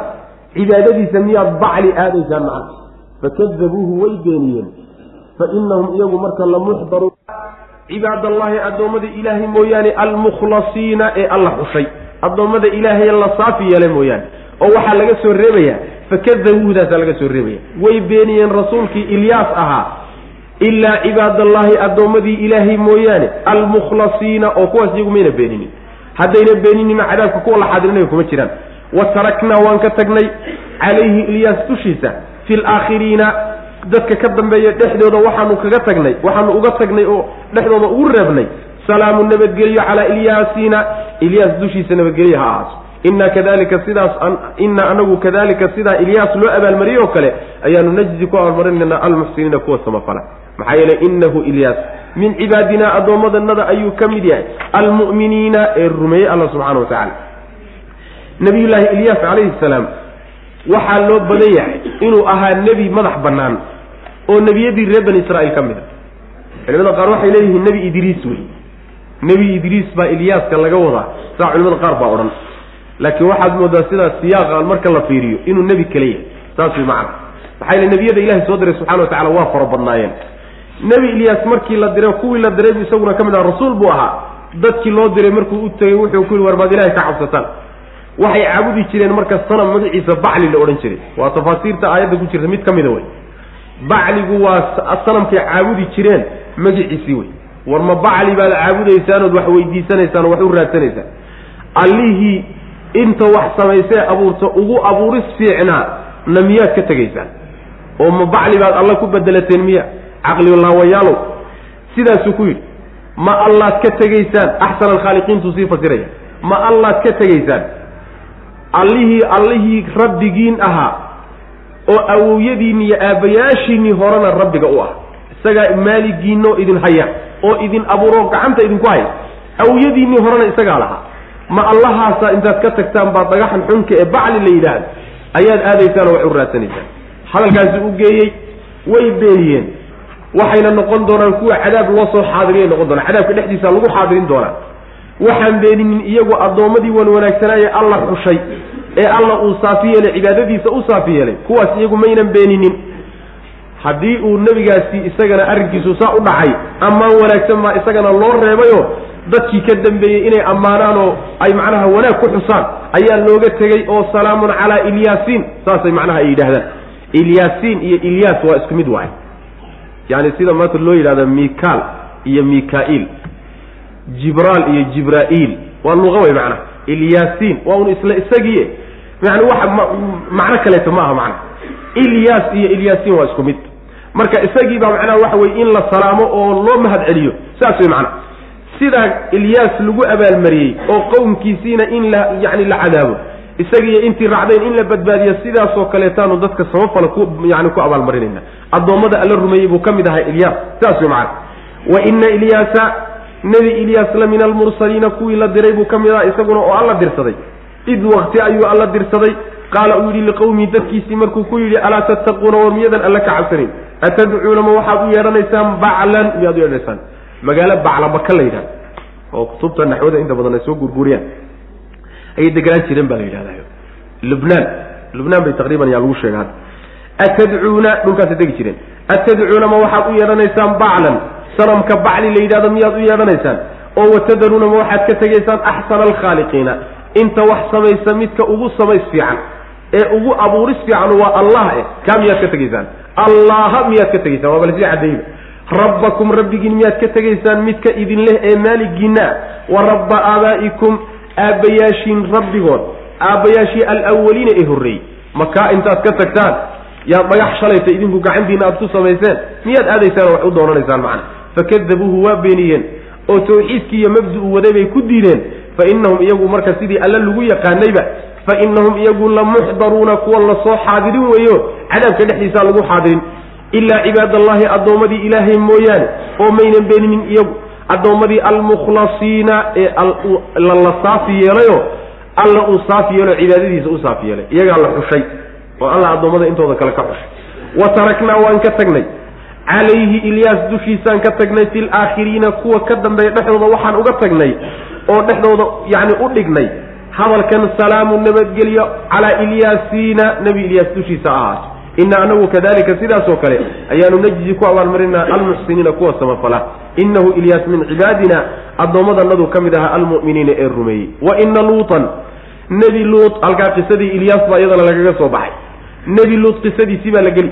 cibaadadiisa miyaad bacli aadaysaan macna. Fakadabuuhu way beeniyeen. Fa inahum iyagu marka lamuxdaruun cibaadallaahi addoommada ilaahay mooyaane almukhlasiina ee alla xushay addoommada ilaahay la saafi yeelay mooyaane. Oo waxaa laga soo reebayaa fakadabuuhdaasaa laga soo reebaya. Way beeniyeen rasuulkii ilyaas ahaa. Ilaa cibaadallaahi addoommadii ilaahay mooyaane almukhlasiina oo kuwaas iyagu mayna beeninin. Haddayna beeninina cadaabka kuwa la xaadirinaya kuma jiraan wa taraknaa waan ka tagnay. Calayhi ilyaas dushiisa. Fi laakhiriina dadka ka dambeeya dhexdooda waxaanu kaga tagnay. Waxaanu uga tagnay oo dhexdooda ugu reebnay. Salaamu nabadgelyo calaa ilyaasiina. Ilyaas dushiisa nabadgelyo ha ahaato. Inna kadalika sidaas ina anagu kadalika sidaa ilyaas loo abaalmariyey oo kale ayaanu najzi ku abaalmarinayna almuxsiniina kuwa samafala. Maxaa yeeley inahu ilyaas min cibaadina addoommadanada ayuu ka mid yahay. Almu'miniina ee rumeeyey alla subxana wa tacaala nabiyullaahi ilyaas calayhi salaam waxaa loo badan yahay inuu ahaa nebi madax bannaan oo nebiyadii reer bani israa'iil ka mid a culimada qaar waxay leeyihiin nebi idriis wey. Nebi idriis baa ilyaaska laga wadaa saa culimada qaar baa odhan. Laakiin waxaad moodaa sidaas siyaaqa marka la fiiriyo inuu nebi kale yahay. Saas way macana maxaa yele nebiyada ilahay soo diray subxana wa tacala waa fara badnaayeen. Nebi ilyaas markii la diray kuwii la diray isaguna ka mid aha rasuul buu ahaa. Dadkii loo diray markuu u tegey wuxuu ku yihi war maad ilahay ka cabsataan waxay caabudi jireen marka sanam magaciisa bacli la odhan jiray. Waa tafaasiirta aayadda ku jirta mid ka mida wey bacligu waa sanamkay caabudi jireen magiciisii wey war ma bacli baad caabudaysaan ood wax weydiisanaysaan oo wax u raadsanaysaan. Allihii inta wax samaysee abuurta ugu abuuris fiicnaa na miyaad ka tegaysaan? Oo ma bacli baad alla ku bedelateen miya? Caqlilaawayaalow sidaasuu ku yidhi ma allaad ka tegaysaan? Axsan alkhaaliqiintuu sii fasiraya. Ma allaad ka tegaysaan allihii allihii rabbigiin ahaa oo awowyadiinni iyo aabbayaashiinnii horena rabbiga u ah isagaa maaligiinoo idin haya oo idin abuuro gacanta idinku haya. Awowyadiinnii horena isagaa lahaa. Ma allahaasa intaad ka tagtaan baa dhagaxan xunka ee bacli la yidhaahda ayaad aadaysaan oo wax u raadsanaysaan hadalkaasi u geeyey way beeniyeen waxayna noqon doonaan kuwa cadaab loo soo xaadiriyay noqon doonaan. Cadaabka dhexdiisa lagu xaadirin doonaa waxaan beeninin iyagu addoommadii wan wanaagsanaaye alla xushay ee alla uu saafi yeelay cibaadadiisa u saafi yeelay. Kuwaas iyagu maynan beeninin. Haddii uu nebigaasi isagana arrinkiisu saa u dhacay ammaan wanaagsan baa isagana loo reebayoo dadkii ka dambeeyey inay ammaanaan oo ay macnaha wanaag ku xusaan ayaa looga tegey oo salaamun calaa ilyaasiin saasay macnaha ay yidhahdaan ilyaasiin iyo ilyaas waa isku mid waay. Yani sida maanta loo yidhahda mikaal iyo mika-iil jibraal iyo jibraa'iil waa luqa wey macnaha ilyaasiin waa un isla isagii. Yani waxa macno kaleeto ma aha ilyaas iyo ilyaasiin waa isku mid. Marka isagii baa macnaha waxa weye in la salaamo oo loo mahad celiyo. Saas wey macnaha sidaa ilyaas lagu abaalmariyey oo qowmkiisiina in la yani la cadaabo. Isagiiyo intii raacdayn in la badbaadiyo sidaasoo kaleetaanu dadka samafala yani ku abaalmarinayna addoommada alla rumeeyey buu ka mid ahay ilyaas. Sidaas wey macana wa ina ilyaasa nebi ilyaas la min almursaliina kuwii la diray buu ka mid ahaa isaguna oo alla dirsaday. Id wakti ayuu alla dirsaday. Qaala uu yidhi liqowmihi dadkiisii markuu ku yidhi alaa tattaquuna war miyadan alla ka cabsanayn? Atadcuuna ma waxaad u yeedhanaysaan baclan? Miyaad u yeedhanaysaan? Magaalo bacla la yidhahda oo kutubta naxwada inta badan ay soo gurguriyaan ayay deganaan jireen baa la yidhahda lubnaan lubnaan bay taqriiban yaa lagu sheega hadda atadcuuna dhulkaasay degi jireen. Atadcuuna ma waxaad u yeedhanaysaan baclan sanamka bacli la yidhahdo miyaad u yeedhanaysaan oo watadaruuna ma waxaad ka tegaysaan axsana alkhaaliqiina. Inta wax samaysa midka ugu samays fiican ee ugu abuuris fiican waa allah eh. Kaa miyaad ka tegaysaan? Allaha miyaad ka tegaysaan? Waa bal sii cadayba rabbakum rabbigiin miyaad ka tegaysaan midka idin leh ee maaligiina wa rabba aabaa'ikum aabbayaashiin rabbigood aabbayaashii alawaliina ee horreeyey. Makaa intaad ka tagtaan? Yaad dhagax shalayta idinku gacantiina aad ku samayseen? Miyaad aadaysaan oo wax u doonanaysaan macana fakadabuuhu waa beeniyeen oo tawxiidkii iyo mabdu-u waday bay ku diideen fa innahum iyagu marka sidii alle lagu yaqaanayba fa innahum iyagu la muxdaruuna kuwa la soo xaadirin weeyo cadaabka dhexdiisaa lagu xaadirin. Ilaa cibaadallahi addoommadii ilaahay mooyaane oo maynan beeninin iyagu. Addoommadii almukhlasiina ee la saafi yeelayo alla uu saafi yeelo cibaadadiisa u saafi yeelay. Iyagaa la xushay oo alla addoommada intooda kale ka xushay. Wa taraknaa waan ka tagnay calayhi ilyaas dushiisaan ka tagnay fi laakhiriina kuwa ka dambeeya dhexdooda waxaan uga tagnay oo dhexdooda yacni u dhignay. Hadalkan salaamu nabadgelyo calaa ilyaasiina nebi ilyaas dushiisa ahaato ina anagu kadalika sidaasoo kale ayaanu najzi ku abaalmarinaa almuxsiniina kuwa samafala. Inahu ilyaas min cibaadina addoommadanadu ka mid ahaa almu'miniina ee rumeeyey. Wa ina luutan nebi luut halkaa qisadii ilyaas baa iyadana lagaga soo baxay. Nebi luut qisadiisii baa la geli.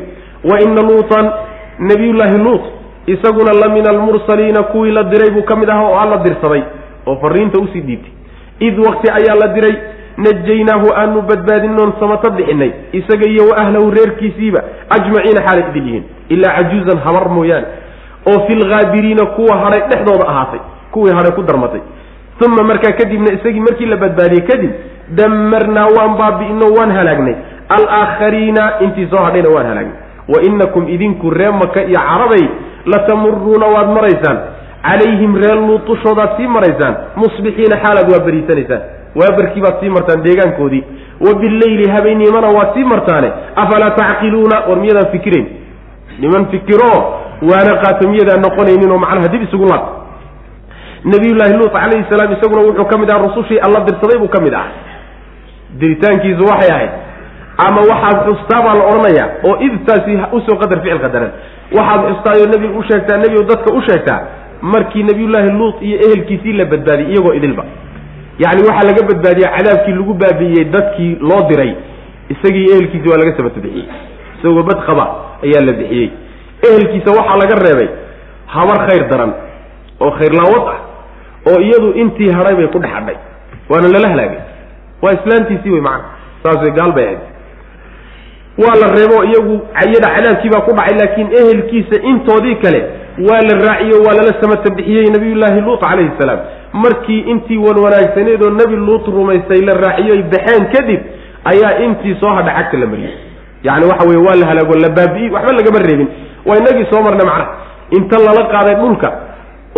Wa ina luutan nebiyullaahi luut isaguna la min almursaliina kuwii la diray buu ka mid ahaa oo alla dirsaday oo fariinta u sii dhiibtay id wakti ayaa la diray najaynaahu aanu badbaadinoon samata bixinay isaga iyo wa ahlahu reerkiisiiba ajmaciina xaalay idin yihiin ilaa cajuuzan habar mooyaane oo fi lghaabiriina kuwa hadhay dhexdooda ahaatay kuwii hadhay ku darmatay. Uma markaa kadibna isagii markii la badbaadiyey kadib damarnaa waan baabi'ino waan halaagnay. Alaakhariina intii soo hadhayna waan halaagnay wa inakum idinku ree maka iyo carabay latamuruuna waad maraysaan. Calayhim reer luud dushoodaad sii maraysaan. Musbixiina xaalaad waa beriisanaysaan. Waabarkii baad sii martaan deegaankoodii. Wa bileyli habeennimana waad sii martaane. Afalaa tacqiluuna? War miyadaan fikirayn niman fikiro waana qaato miyadaan noqonaynin oo macnaha dib isugu laabta nabiyullaahi luut calayhi salaam isaguna wuxuu ka mid ahaa rusushii alla dirsaday buu ka mid ahaa diritaankiisu waxay ahayd ama waxaad xustaa baa la odhanayaa oo idtaasi u soo qadar ficil qadaran. Waxaad xustaayoo nebiga u sheegtaa nebigu dadka u sheegtaa markii nabiyullaahi luut iyo ehelkiisii la badbaadiyey iyagoo idilba. Yacni waxaa laga badbaadiya cadaabkii lagu baabi'iyey dadkii loo diray isagii ehelkiisi waa laga sabata bixiyey isagoo bad qaba ayaa la bixiyey. Ehelkiisa waxaa laga reebay habar khayr daran oo khayrlaawad ah oo iyadu intii hadhay bay ku dhex hadhay waana lala halaagay. Waa islaantiisii wey macana saas way gaal bay ahayd waa la reebo iyagu iyada cadaabkii baa ku dhacay laakiin ehelkiisa intoodii kale waa la raaciyo waa lala samata bixiyey nabiyullaahi luut calayhi salaam. Markii intii wan wanaagsaneed oo nebi luut rumaystay la raaciyoy baxeen kadib ayaa intii soo hadha cagta la mariyey. Yacni waxa weye waa la halaago la baabi'iyey waxba lagama reebin. Waa inagii soo marnay macnaha. Inta lala qaaday dhulka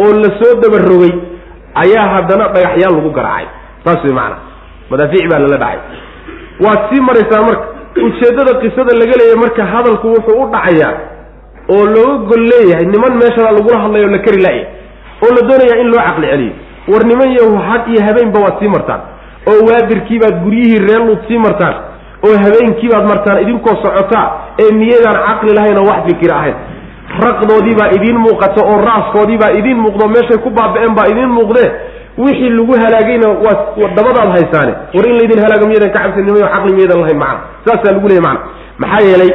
oo la soo dabarogay ayaa haddana dhagaxyaal lagu garaacay. Saas wey macana madaafiic baa lala dhacay. Waad sii maraysaa marka ujeeddada qisada laga leeyahy marka hadalku wuxuu u dhacayaa oo looga gol leeyahay niman meeshana lagula hadlayo la kari laaya oo la doonayaa in loo caqli celiyo. War niman yahu had iyo habeenba waad sii martaan oo waadirkiibaad guryihii reer luud sii martaan oo habeenkiibaad martaan idinkoo socotaa ee miyaydaan caqli lahayn oo wax fikir ahayn. Raqdoodii baa idiin muuqata oo raaskoodii baa idiin muuqdo meeshay ku baaba-een baa idiin muuqdee wixii lagu halaagayna waa dabadaad haysaane. War in laydin halaago miyadan ka cabsanimay oo caqli miyadan lahayn macana saasaa lagu leeyay macana maxaa yeelay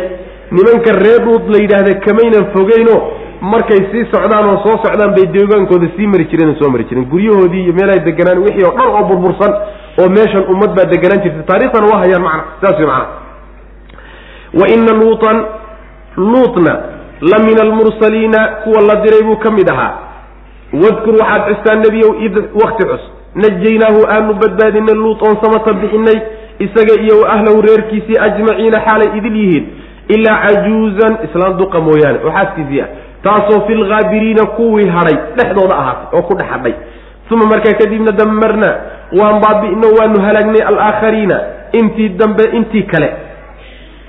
nimanka reer dhuud la yidhaahda kamaynan fogeyno markay sii socdaan oo soo socdaan bay deegaankooda sii mari jireen oo soo mari jireen. Guryahoodii iyo meelahay deganaan wixii oo dhan oo burbursan oo meeshan ummad baa deganaan jirta taariikhtana waa hayaan macana saas way macana wa ina luutan luutna la min almursaliina kuwa la diray buu ka mid ahaa wadkur waxaad xustaan nebiyow id wakti xus najaynaahu aanu badbaadinay luut oon samata bixinay isaga iyo ahlahu reerkiisii ajmaciina xaalay idil yihiin. Ilaa cajuuzan islaan duqa mooyaane oo xaaskiisii ah taasoo fi lghaabiriina kuwii hadhay dhexdooda ahaatay oo ku dhex hadhay uma markaa kadibna damarna waan baabi'no waanu halaagnay alaakhariina intii dambe intii kale.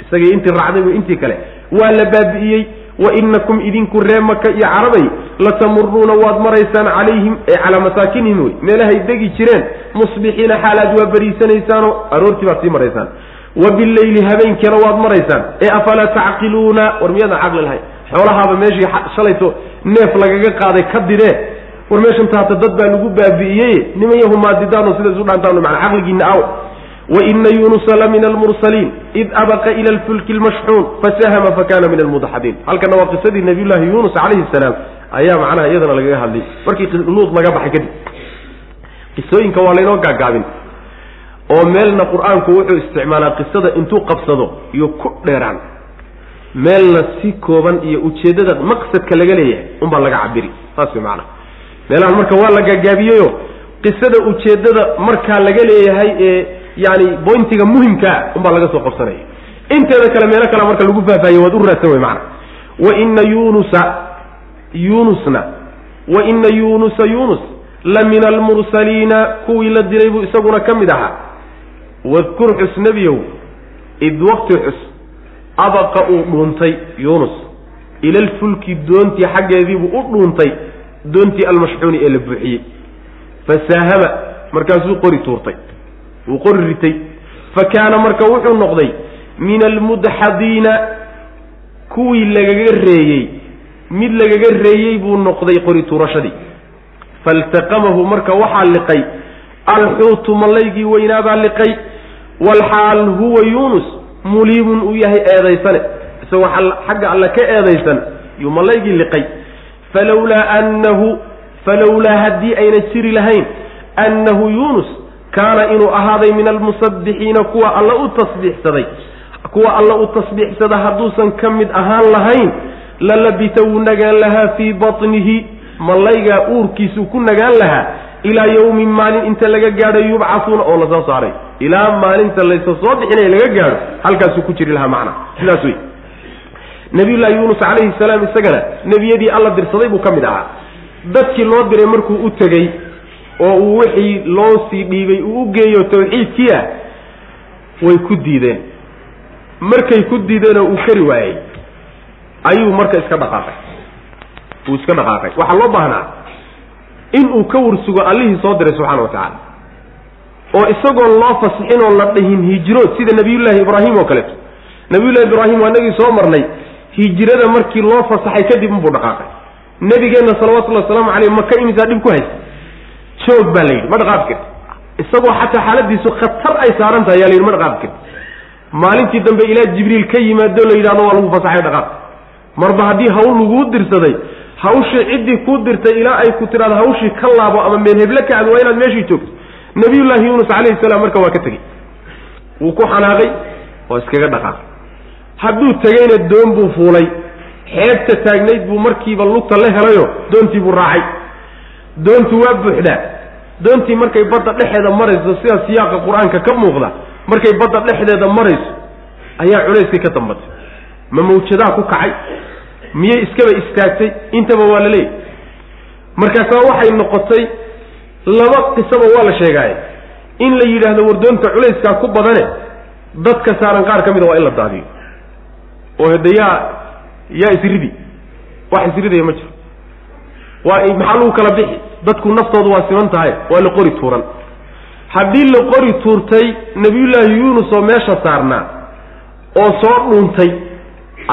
Isagii intii raacday intii kale. Waa la baabi'iyey wa inakum idinku ree maka iyo carabay latamuruuna waad maraysaan calayhim ee calaa masaakinihim wey. Meelahay degi jireen musbixiina xaalaad waa beriisanaysaanoo aroortii baad sii maraysaan. Wa bileyli habeenkiina waad maraysaan. Ee afalaa tacqiluuna war miyaadan caqli lahayn? Xoolahaaba meeshii shalayto neef lagaga qaaday ka didee war meeshan taata dad baa lagu baabi'iyey. Niman yahu maadidaano sida isu dhaantaan mana caqligiina aaw waina yunusa la min almursaliin id abaqa ila alfulki lmashxuun fasahama fakana min almudxadiin halkana waa qisadii nabiyullaahi yuunus calayhi salaam ayaa macnaha iyadana lagaga hadlay markii luud laga baxay kadib qisooyinka waa laynoo gaagaabin oo meelna qur'aanku wuxuu isticmaalaa qisada intuu qabsado iyo ku dheeraan meelna si kooban iyo ujeeddada maqsadka laga leeyahay unbaa laga cabiri saas way macanaha meelahan marka waa la gaagaabiyeyo qisada ujeeddada markaa laga leeyahay ee yani bointiga muhimkaa unbaa laga soo qabsanaya inteeda kale meelo kale marka lagu faahfaahiye waad u raadsan wey maana waina yunusa yunusna waina yunusa yunus la min almursaliina kuwii la diray buu isaguna ka mid ahaa. Wadkur xus nebiyow id wakti xus abaqa uu dhuuntay yunus. Ila alfulki doontii xaggeediibuu u dhuuntay doontii almashxuuni ee la buuxiyey. Fasaahama markaasuu qori tuurtay wuu qori ritay. Fa kaana marka wuxuu noqday min almudxadiina kuwii lagaga reeyey. Mid lagaga reeyey buu noqday qori tuurashadii faltaqamahu marka waxaa liqay alxuutu mallaygii weynaabaa liqay walxaal huwa yuunus muliibun uu yahay eedaysane. Isagoo xagga alle ka eedaysan yuu mallaygii liqay. Falowlaa annahu falowlaa haddii ayna jiri lahayn annahu yuunus kaana inuu ahaaday min almusabbixiina kuwa alla u tasbiixsaday kuwa alla u tasbiixsada hadduusan ka mid ahaan lahayn lalabita wuu nagaan lahaa fii batnihi mallaygaa uurkiisuu ku nagaan lahaa ilaa yawmin maalin inta laga gaadho yubcasuuna oo la soo saaray. Ilaa maalinta laysa soo bixinaya laga gaadho halkaasuu ku jiri lahaa macna. Sidaas wey nabiyullaahi yuunus calayhi salaam isagana nebiyadii alla dirsaday buu ka mid ahaa. Dadkii loo diray markuu u tegey oo uu wixii loo sii dhiibay uu u geeyo tawxiidkii ah way ku diideen. Markay ku diideenoo uu kari waayey. Ayuu marka iska dhaqaaqay. Uu iska dhaqaaqay. Waxaa loo baahnaa in uu ka warsugo allihii soo diray subxaana wa tacaala oo isagoon loo fasixin oo la dhihin hijrood sida nabiyullaahi ibraahim oo kaleeto. Nabiyullahi ibraahim waa inagii soo marnay hijrada markii loo fasaxay kadib unbuu dhaqaaqay. Nabigeenna salawatullahi wasalaamu caleyh maka imisaa dhib ku haysa joog baa la yidhi ma dhaqaafi karti isagoo xataa xaaladiisu khatar ay saaran tahay yaa la yidhi ma dhaqaafi karti maalintii dambe ilaa jibriil ka yimaado la yidhahdo waa lagu fasaxay dhaqaaq. Marba haddii hawl laguu dirsaday hawshii ciddii kuu dirtay ilaa ay ku tidhahdo hawshii ka laabo ama meel heble kacdo waa inaad meeshii joogto. Nabiyullaahi yuunus calayhi salaam marka waa ka tegey. Wuu ku xanaaqay oo iskaga dhaqaaqay. Hadduu tegeyna doon buu fuulay xeebta taagnayd buu markiiba lugta la helayo doontii buu raacay doontu waa buuxdaa doontii markay badda dhexeeda marayso sida siyaaqa qur'aanka ka muuqda markay badda dhexdeeda marayso ayaa culayskii ka dambatay. Ma mawjadaa ku kacay? Miyay iskaba istaagtay? Intaba waa la leeyahy markaasaa waxay noqotay laba qisaba waa la sheegaaye. In la yidhaahdo wardoonta culayskaa ku badane dadka saaran qaar ka mida waa in la daadiyo. Oo hade yaa yaa isridi wax isridaya ma jiro waa maxaa lagu kala bixi? Dadku naftoodu waa siman tahay waa la qori tuuran. Haddii la qori tuurtay nabiyullaahi yuunus oo meesha saarnaa oo soo dhuuntay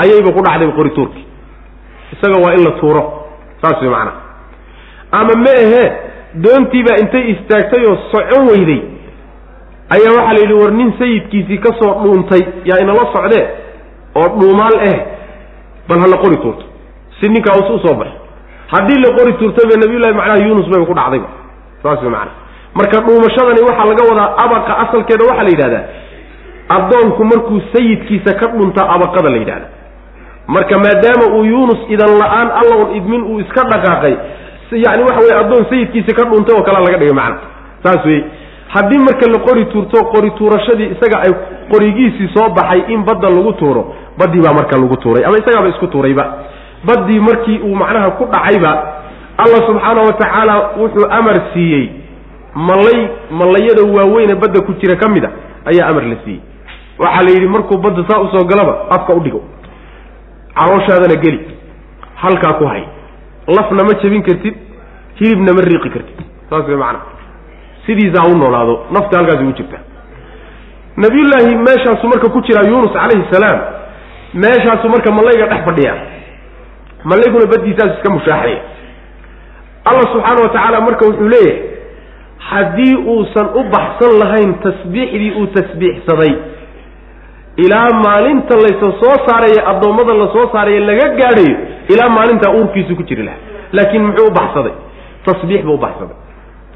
ayayba ku dhacdayba qori tuurkii isaga waa in la tuuro saas way macanaha ama ma ahee doontiibaa intay istaagtay oo socon weyday ayaa waxaa la yidhi war nin sayidkiisii ka soo dhuuntay yaa inala socdee? Oo dhuumaal eh bal hala qori tuurto. Si ninkaa us u soo baxo haddii la qori tuurtayba nabiyullahi macnaha yuunus bayba ku dhacdayba saas way macana marka dhuumashadani waxaa laga wadaa abaqa asalkeeda waxaa la yidhahdaa addoonku markuu sayidkiisa ka dhunta abaqada la yidhahda marka maadaama uu yuunus idan la'aan alla un idmin uu iska dhaqaaqay yani waxa weye addoon sayidkiisa ka dhuntay oo kalea laga dhigay macna saas wey haddii marka la qori tuurto qori tuurashadii isaga ay qorigiisii soo baxay in badda lagu tuuro baddii baa marka lagu tuuray ama isagaaba isku tuurayba baddii markii uu macnaha ku dhacayba allah subxaana wa tacaala wuxuu amar siiyey. Mallay mallayada waaweyne badda ku jira ka mid a ayaa amar la siiyey. Waxaa la yidhi markuu badda saa u soo galaba afka u dhigo. Calooshaadana geli. Halkaa ku hay. Lafna ma jabin kartid hilibna ma riiqi kartid. Saas way macana sidiisaa u noolaado nafta halkaasi ugu jirta. Nabiyullaahi meeshaasu marka ku jiraa yuunus calayhi salaam meeshaasu marka mallayga dhex fadhiya mallayguna baddiisaas iska mushaaxaya allah subxaana wa tacaala marka wuxuu leeyahay haddii uusan u baxsan lahayn tasbiixdii uu tasbiixsaday ilaa maalinta laysa soo saaraya addoommada la soo laga gaadhayo ilaa maalintaa uurkiisu ku jiri lahaa. Laakiin muxuu u baxsaday? Tasbiix buu baxsaday.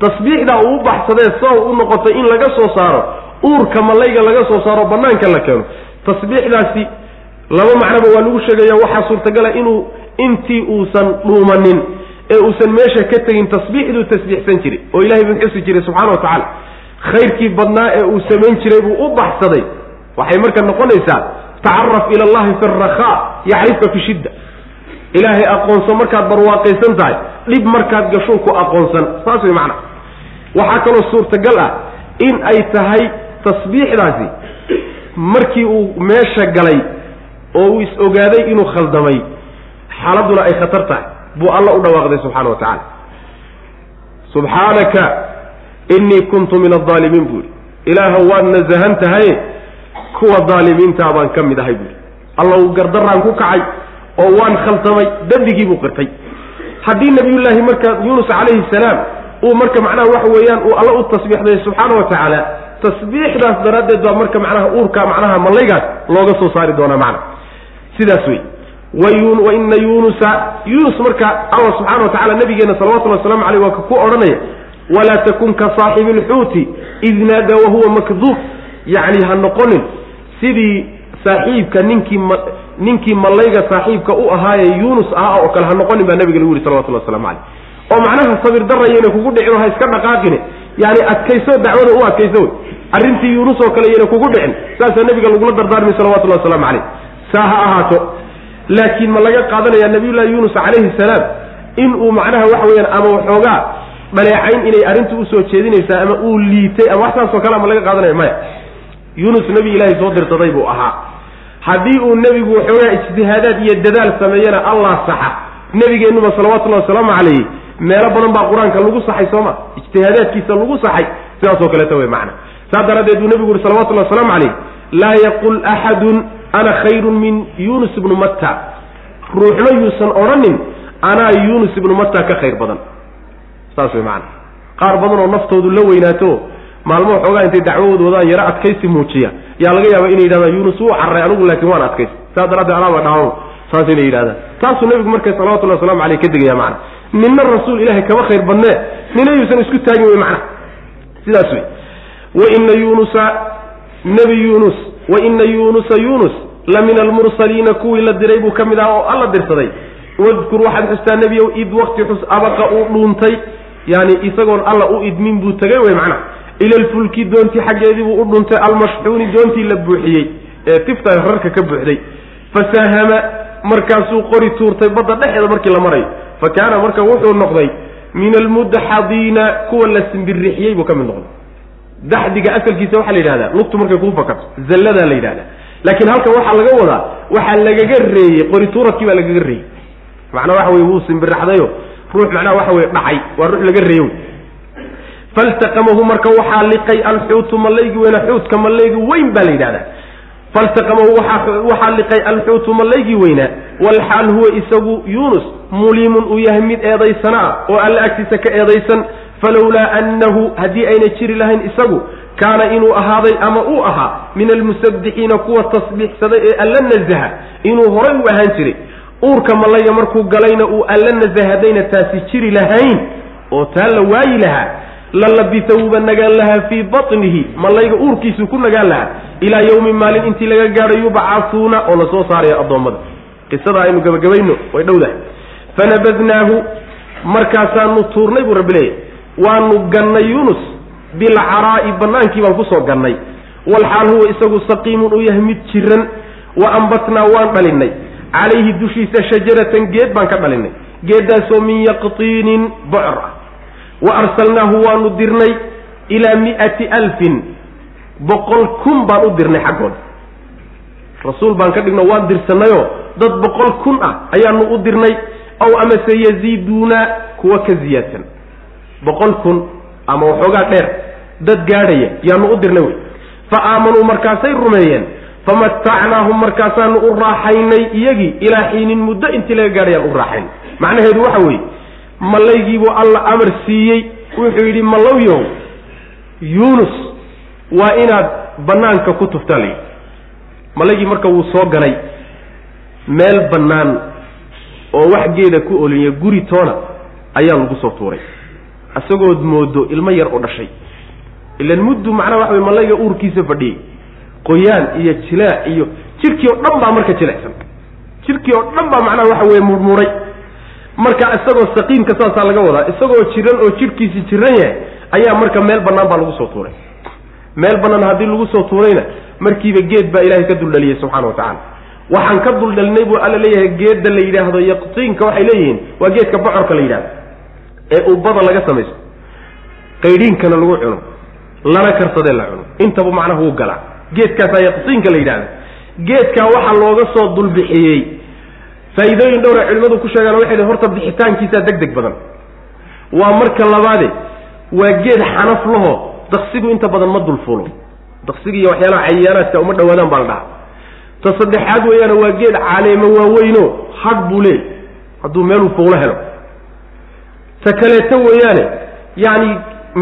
Tasbiixdaa uu u baxsadee sabab u noqotay in laga soo saaro uurka malayga laga soo saaro bannaanka la keeno. Tasbiixdaasi laba macnoba waa lagu sheegaya waxaa suurtagala inuu intii uusan dhuumanin ee uusan meesha ka tegin tasbiixduu tasbiixsan jiray oo ilahay buu xusi jiray subxana wa tacaala. Khayrkii badnaa ee uu samayn jiray buu u baxsaday. Waxay marka noqonaysaa tacaraf ila allahi fi rakhaa yacrifka fi shidda. Ilaahay aqoonsan markaad barwaaqaysan tahay dhib markaad gashuu ku aqoonsan. Saas way macana waxaa kaloo suurtagal ah in ay tahay tasbiixdaasi markii uu meesha galay oo uu is ogaaday inuu khaldamay xaaladuna ay khatar tahay. Buu alla u dhawaaqday subxana wa tacaala subxaanaka inii kuntu min aldaalimiin buu yihi ilaaha waad nasahan tahay kuwa daalimiintaa baan ka mid ahay buui alla uu gardaraan ku kacay oo waan khaltamay dembigii buu qirtay. Haddii nabiyullaahi marka yuunus calayhi salaam uu marka macnaha waxa weeyaan uu alla u tasbiixday subxaana wa tacaala tasbiixdaas daraaddeed baa marka macnaha uurka macnaha mallaygaas looga soo saari doonaa macna. Sidaas wey wa ina yuunusa yuunus marka allah subxana wa tacala nabigeena salawatullhi waslamu aleyh waa ku odhanaya walaa takun ka saaxibi lxuuti id naada wahuwa makduub. Yacni ha noqonin sidii saaxiibka ninkii ninkii mallayga saaxiibka u ahaaye yuunus ahaa oo kale ha noqonin baa nabiga lagu yihi salawatullah waslamu caleyh oo macnaha sabir darayayna kugu dhicin ha iska dhaqaaqine. Yani adkayso dacwada u adkayso wey. Arrintii yuunus oo kale yayna kugu dhicin saasaa nabiga lagula dardaarmay salawatullahi waslamu caleyh saa ha ahaato laakiin ma laga qaadanaya nabiyullahi yuunus calayhi salaam in uu macnaha waxa weeyaan ama waxoogaa dhaleecayn inay arrintu u soo jeedinaysaa ama uu liitay ama wax saasoo kale ma laga qaadanaya maya. Yuunus nebi ilaahay soo dirsaday buu ahaa. Haddii uu nebigu waxoogaa ijtihaadaad iyo dadaal sameeyana allah saxa nebigeennuba salawatullahi wasalaamu calayhi meelo badan baa qur'aanka lagu saxay soo ma ijtihaadaadkiisa lagu saxay sidaasoo kaleeta wey macna. Saas daraaddeed buu nebigu yuri salawatullahi wasalaamu calayh laa yaqul axadun ana khayrun min yuunus ibnu matta ruuxna yuusan odhanin anaa yuunus ibnu matta ka khayr badan saas wey macana qaar badan oo naftoodu la weynaato maalmo xoogaa intay dacwadooda wadaan yaro adkaysi muujiya yaa laga yaaba inay yidhahdaan yuunus wuu carray anigu laakiin waan adkaysi saas daraaddeed anaaba dhaamo saas inay yidhahdaan taasuu nebigu marka salawatullahi waslamu aleyh ka degaya macana ninna rasuul ilahay kama khayr badnee nina yuusan isku taagin wey macana sidaas wey waina yuunusa nebi yuunus waina yuunusa yuunus la min almursaliina kuwii la diray buu ka mid aha oo alla dirsaday. Wadkur waxaad xustaa nebiyow id wakti xus abaqa uu dhuuntay yani isagoon alla u idmin buu tegay wey macnaha. Ila alfulki doontii xaggeedii buu u dhuntay almashxuuni doontii la buuxiyey ee tifta rarka ka buuxday. Fasaahama markaasuu qori tuurtay badda dhexeeda markii la marayo fa kaana marka wuxuu noqday min almudxadiina kuwa la simbirixiyey buu ka mid noqday daxdiga asalkiisa waxaa la yidhahdaa lugtu markay kuu fakato zalladaa la yidhahdaa. Laakiin halkan waxaa laga wadaa waxaa lagaga reeyey qori tuuradkii baa lagaga reeyey. Macnaa waxa weye wuu simbiraxdayo ruux macnaha waxa weye dhacay waa ruux laga reeyo faltaqamahu marka waxaa liqay alxuutu mallaygi weyna xuutka mallaygi weyn baa la yidhahdaa. Faltaqamahu waxaa liqay alxuutu mallaygii weynaa walxaal huwa isagu yuunus muliimun uu yahay mid eedaysana ah oo alla agtiisa ka eedaysan falowlaa annahu haddii ayna jiri lahayn isagu kaana inuu ahaaday ama uu ahaa min almusabbixiina kuwa tasbiixsaday ee alla nazaha inuu horay u ahaan jiray uurka mallayga markuu galayna uu alla nazaha haddayna taasi jiri lahayn oo taa la waayi lahaa la labisa wuuba nagaan lahaa fii batnihi mallayga uurkiisuu ku nagaan lahaa ilaa yawmin maalin intii laga gaadho yubcasuuna oo la soo saaraya addoommada qisada aynu gabagabayno way dhowdahay fanabadnaahu markaasaanu tuurnay buu rabbi leeyahy waanu gannay yuunus bilcaraa'i bannaankii baan ku soo gannay. Walxaal huwa isagu saqiimun uu yahay mid jiran wa ambatnaa waan dhalinay calayhi dushiisa shajaratan geed baan ka dhalinay geeddaasoo min yaqtiinin bocor ah wa arsalnaahu waanu dirnay ilaa mi'ati alfin boqol kun baan u dirnay xaggooda rasuul baan ka dhigno waan dirsanayoo dad boqol kun ah ayaanu u dirnay aw amase yaziiduuna kuwa ka ziyaadsan boqol kun ama waxoogaa dheer dad gaadhaya yaanu u dirnay wey. Fa aamanuu markaasay rumeeyeen famatacnaahum markaasaanu u raaxaynay iyagii ilaa xiinin muddo intii laga gaadhayaan u raaxayn. Macnaheedu waxa weeye mallaygiibuu alla amar siiyey wuxuu yidhi mallowyow yuunus waa inaad bannaanka ku tuftaa layidhi. Mallaygii marka wuu soo galay meel bannaan oo wax geeda ku oliya guri toona ayaa lagu soo tuuray isagood moodo ilmo yar oo dhashay. Ilan muddu macnaha waxa wey mallayga uurkiisa fadhiyey. Qoyaan iyo jilaac iyo jirkii oo dhan baa marka jilecsan jirkii oo dhan baa macnaha waxa weye murmuray. Marka isagoo saqiimka saasaa laga wadaa isagoo jiran oo jidhkiisi jiran yahay ayaa marka meel bannaan baa lagu soo tuuray. Meel bannaan haddii lagu soo tuurayna markiiba geed baa ilaahay ka duldhaliyey subxana wa tacaala. Waxaan ka duldhalinay buu alla leeyahay geedda la yidhaahdo yaqtiinka waxay leeyihiin waa geedka bocorka la yidhahdo ee ubbada laga samaysto. Qaydhiinkana lagu cuno lana karsadee la cuno. Intaba macnaha wuu galaa. Geedkaasaa yaqtiinka la yidhahda geedkaa waxaa looga soo dulbixiyey faa'iidooyin dhowra culimadu ku sheegaan waxay horta bixitaankiisaa deg deg badan. Waa marka labaade waa geed xanaf laho daqsigu inta badan ma dulfuulo daqsiga iyo waxyaalaha cayaanaadka uma dhawaadaan baa la dhaha ta saddexaad weeyaana waa geed caleemo waaweyno hadh buu leey hadduu meeluu fuulo helo ta kaleeto weeyaane. Yacni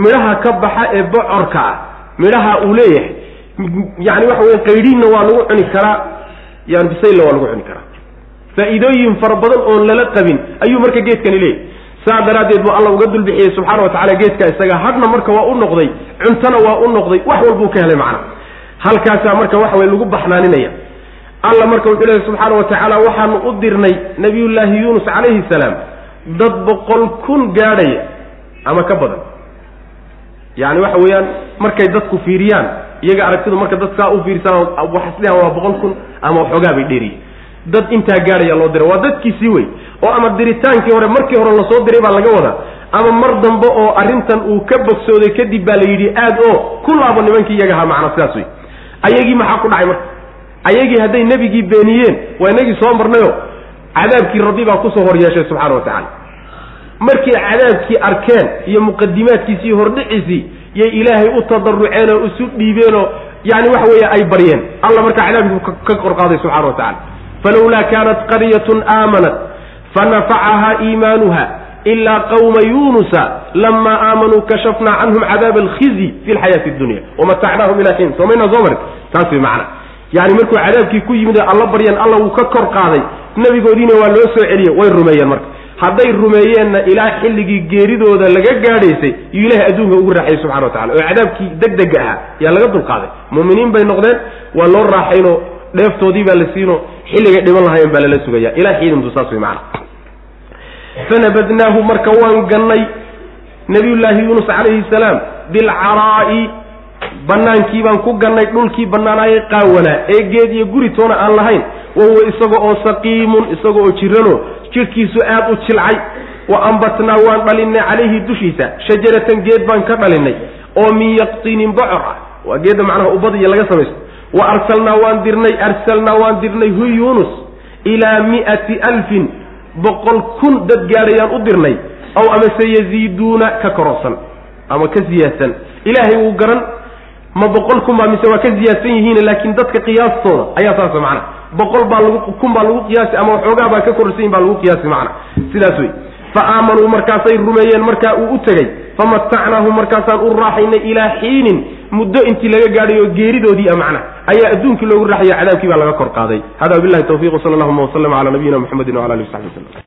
midhaha ka baxa ee bocorka ah midhaha uu leeyahay yani waxa weye qaydhiinna waa lagu cuni karaa yani bisaylla waa lagu cuni karaa. Faa'iidooyin fara badan oon lala qabin ayuu marka geedkani leeyahy saa daraaddeed buu alla uga dulbixiyey subxaana wa tacala geedka isaga hadhna marka waa u noqday cuntona waa u noqday wax walbuu ka helay macna. Halkaasaa marka waxa weye lagu baxnaaninaya. Alla marka wuxuu leehay subxaana wa tacaala waxaanu u dirnay nabiyullaahi yuunus calayhi salaam dad boqol kun gaadhaya ama ka badan. Yani waxa weeyaan markay dadku fiiriyaan iyaga aragtidu marka dadkaa u fiirsaan waxaslihan waa boqol kun ama waxoogaa bay dheeriye dad intaa gaadhaya loo diray. Waa dadkiisii wey oo ama diritaankii hore markii hore la soo diray baa laga wadaa. Ama mar dambe oo arrintan uu ka bogsooday kadib baa la yidhi aad oo ku laabo nimankii iyaga ahaa macna sidaas wey. Ayagii maxaa ku dhacay marka? Ayagii hadday nebigii beeniyeen waa inagii soo marnayo cadaabkii rabbi baa ku soo hor yeeshay subxaana wa tacaala. Markay cadaabkii arkeen iyo muqadimaadkiisii hordhiciisii yay ilaahay u tadaruceen oo isu dhiibeenoo yani waxa weeye ay baryeen alla markaa cadaabkii ka kor qaaday wa tacala falawlaa kaanat qaryatun aamanat fanafacaha iimaanuha ilaa qawma yunusa lama aamanuu kashafnaa canhum cadaaba alkhizyi fi lxayaati dunya wamatacnaahum ila xiin. Soomayna soo mari taas way macna yani markuu cadaabkii ku yimid alla baryan alla wuu ka kor qaaday. Nabigoodiina waa loo soo celiyey way rumeeyeen marka. Hadday rumeeyeenna ilaa xilligii geeridooda laga gaadhaysay yuu ilahay adduunka ugu raaxayey subxana wa tacala oo cadaabkii deg dega ahaa yaa laga dulqaaday. Muuminiin bay noqdeen waa loo raaxayno dheeftoodii baa la siino xilligay dhiban lahayen baa lala sugaya ilaa xiidintu saas way macana fanabadnaahu marka waan gannay nabiyullaahi yuunus calayhi salaam bilcaraa'i bannaankii baan ku gannay dhulkii bannaanaayay qaawanaa ee geed iyo guri toona aan lahayn wa huwa isaga oo saqiimun isaga oo jirano jidhkiisu aad u jilcay. Wa ambatnaa waan dhalinay calayhi dushiisa shajaratan geed baan ka dhalinay oo min yaqtinin bocor ah waa geedda macnaha ubadiya laga samaysto. Wa arsalnaa waan dirnay arsalnaa waan dirnay hu yuunus ilaa mi'ati alfin boqol kun dad gaadhayaan u dirnay aw amase yaziiduuna ka kororsan ama ka siyaadsan ilaahay wuu garan ma boqol kun baa mise waa ka ziyaadsan yihiin laakiin dadka qiyaastooda ayaa saasa macna. Boqol baa lagu kun baa lagu qiyaasi ama waxoogaa baa ka kororsan yihiin baa lagu qiyaasi macna. Sidaas wey fa aamanuu markaasay rumeeyeen markaa uu u tegey famatacnaahum markaasaan u raaxaynay ilaa xiinin muddo intii laga gaadhay oo geeridoodii a macna. Ayaa adduunkii loogu raaxaya cadaabkii baa laga kor qaaday. Hada wabilahi tawfiq sala allahuma waslama cala nabiyina mxamedi wala alihi w saxbi waslm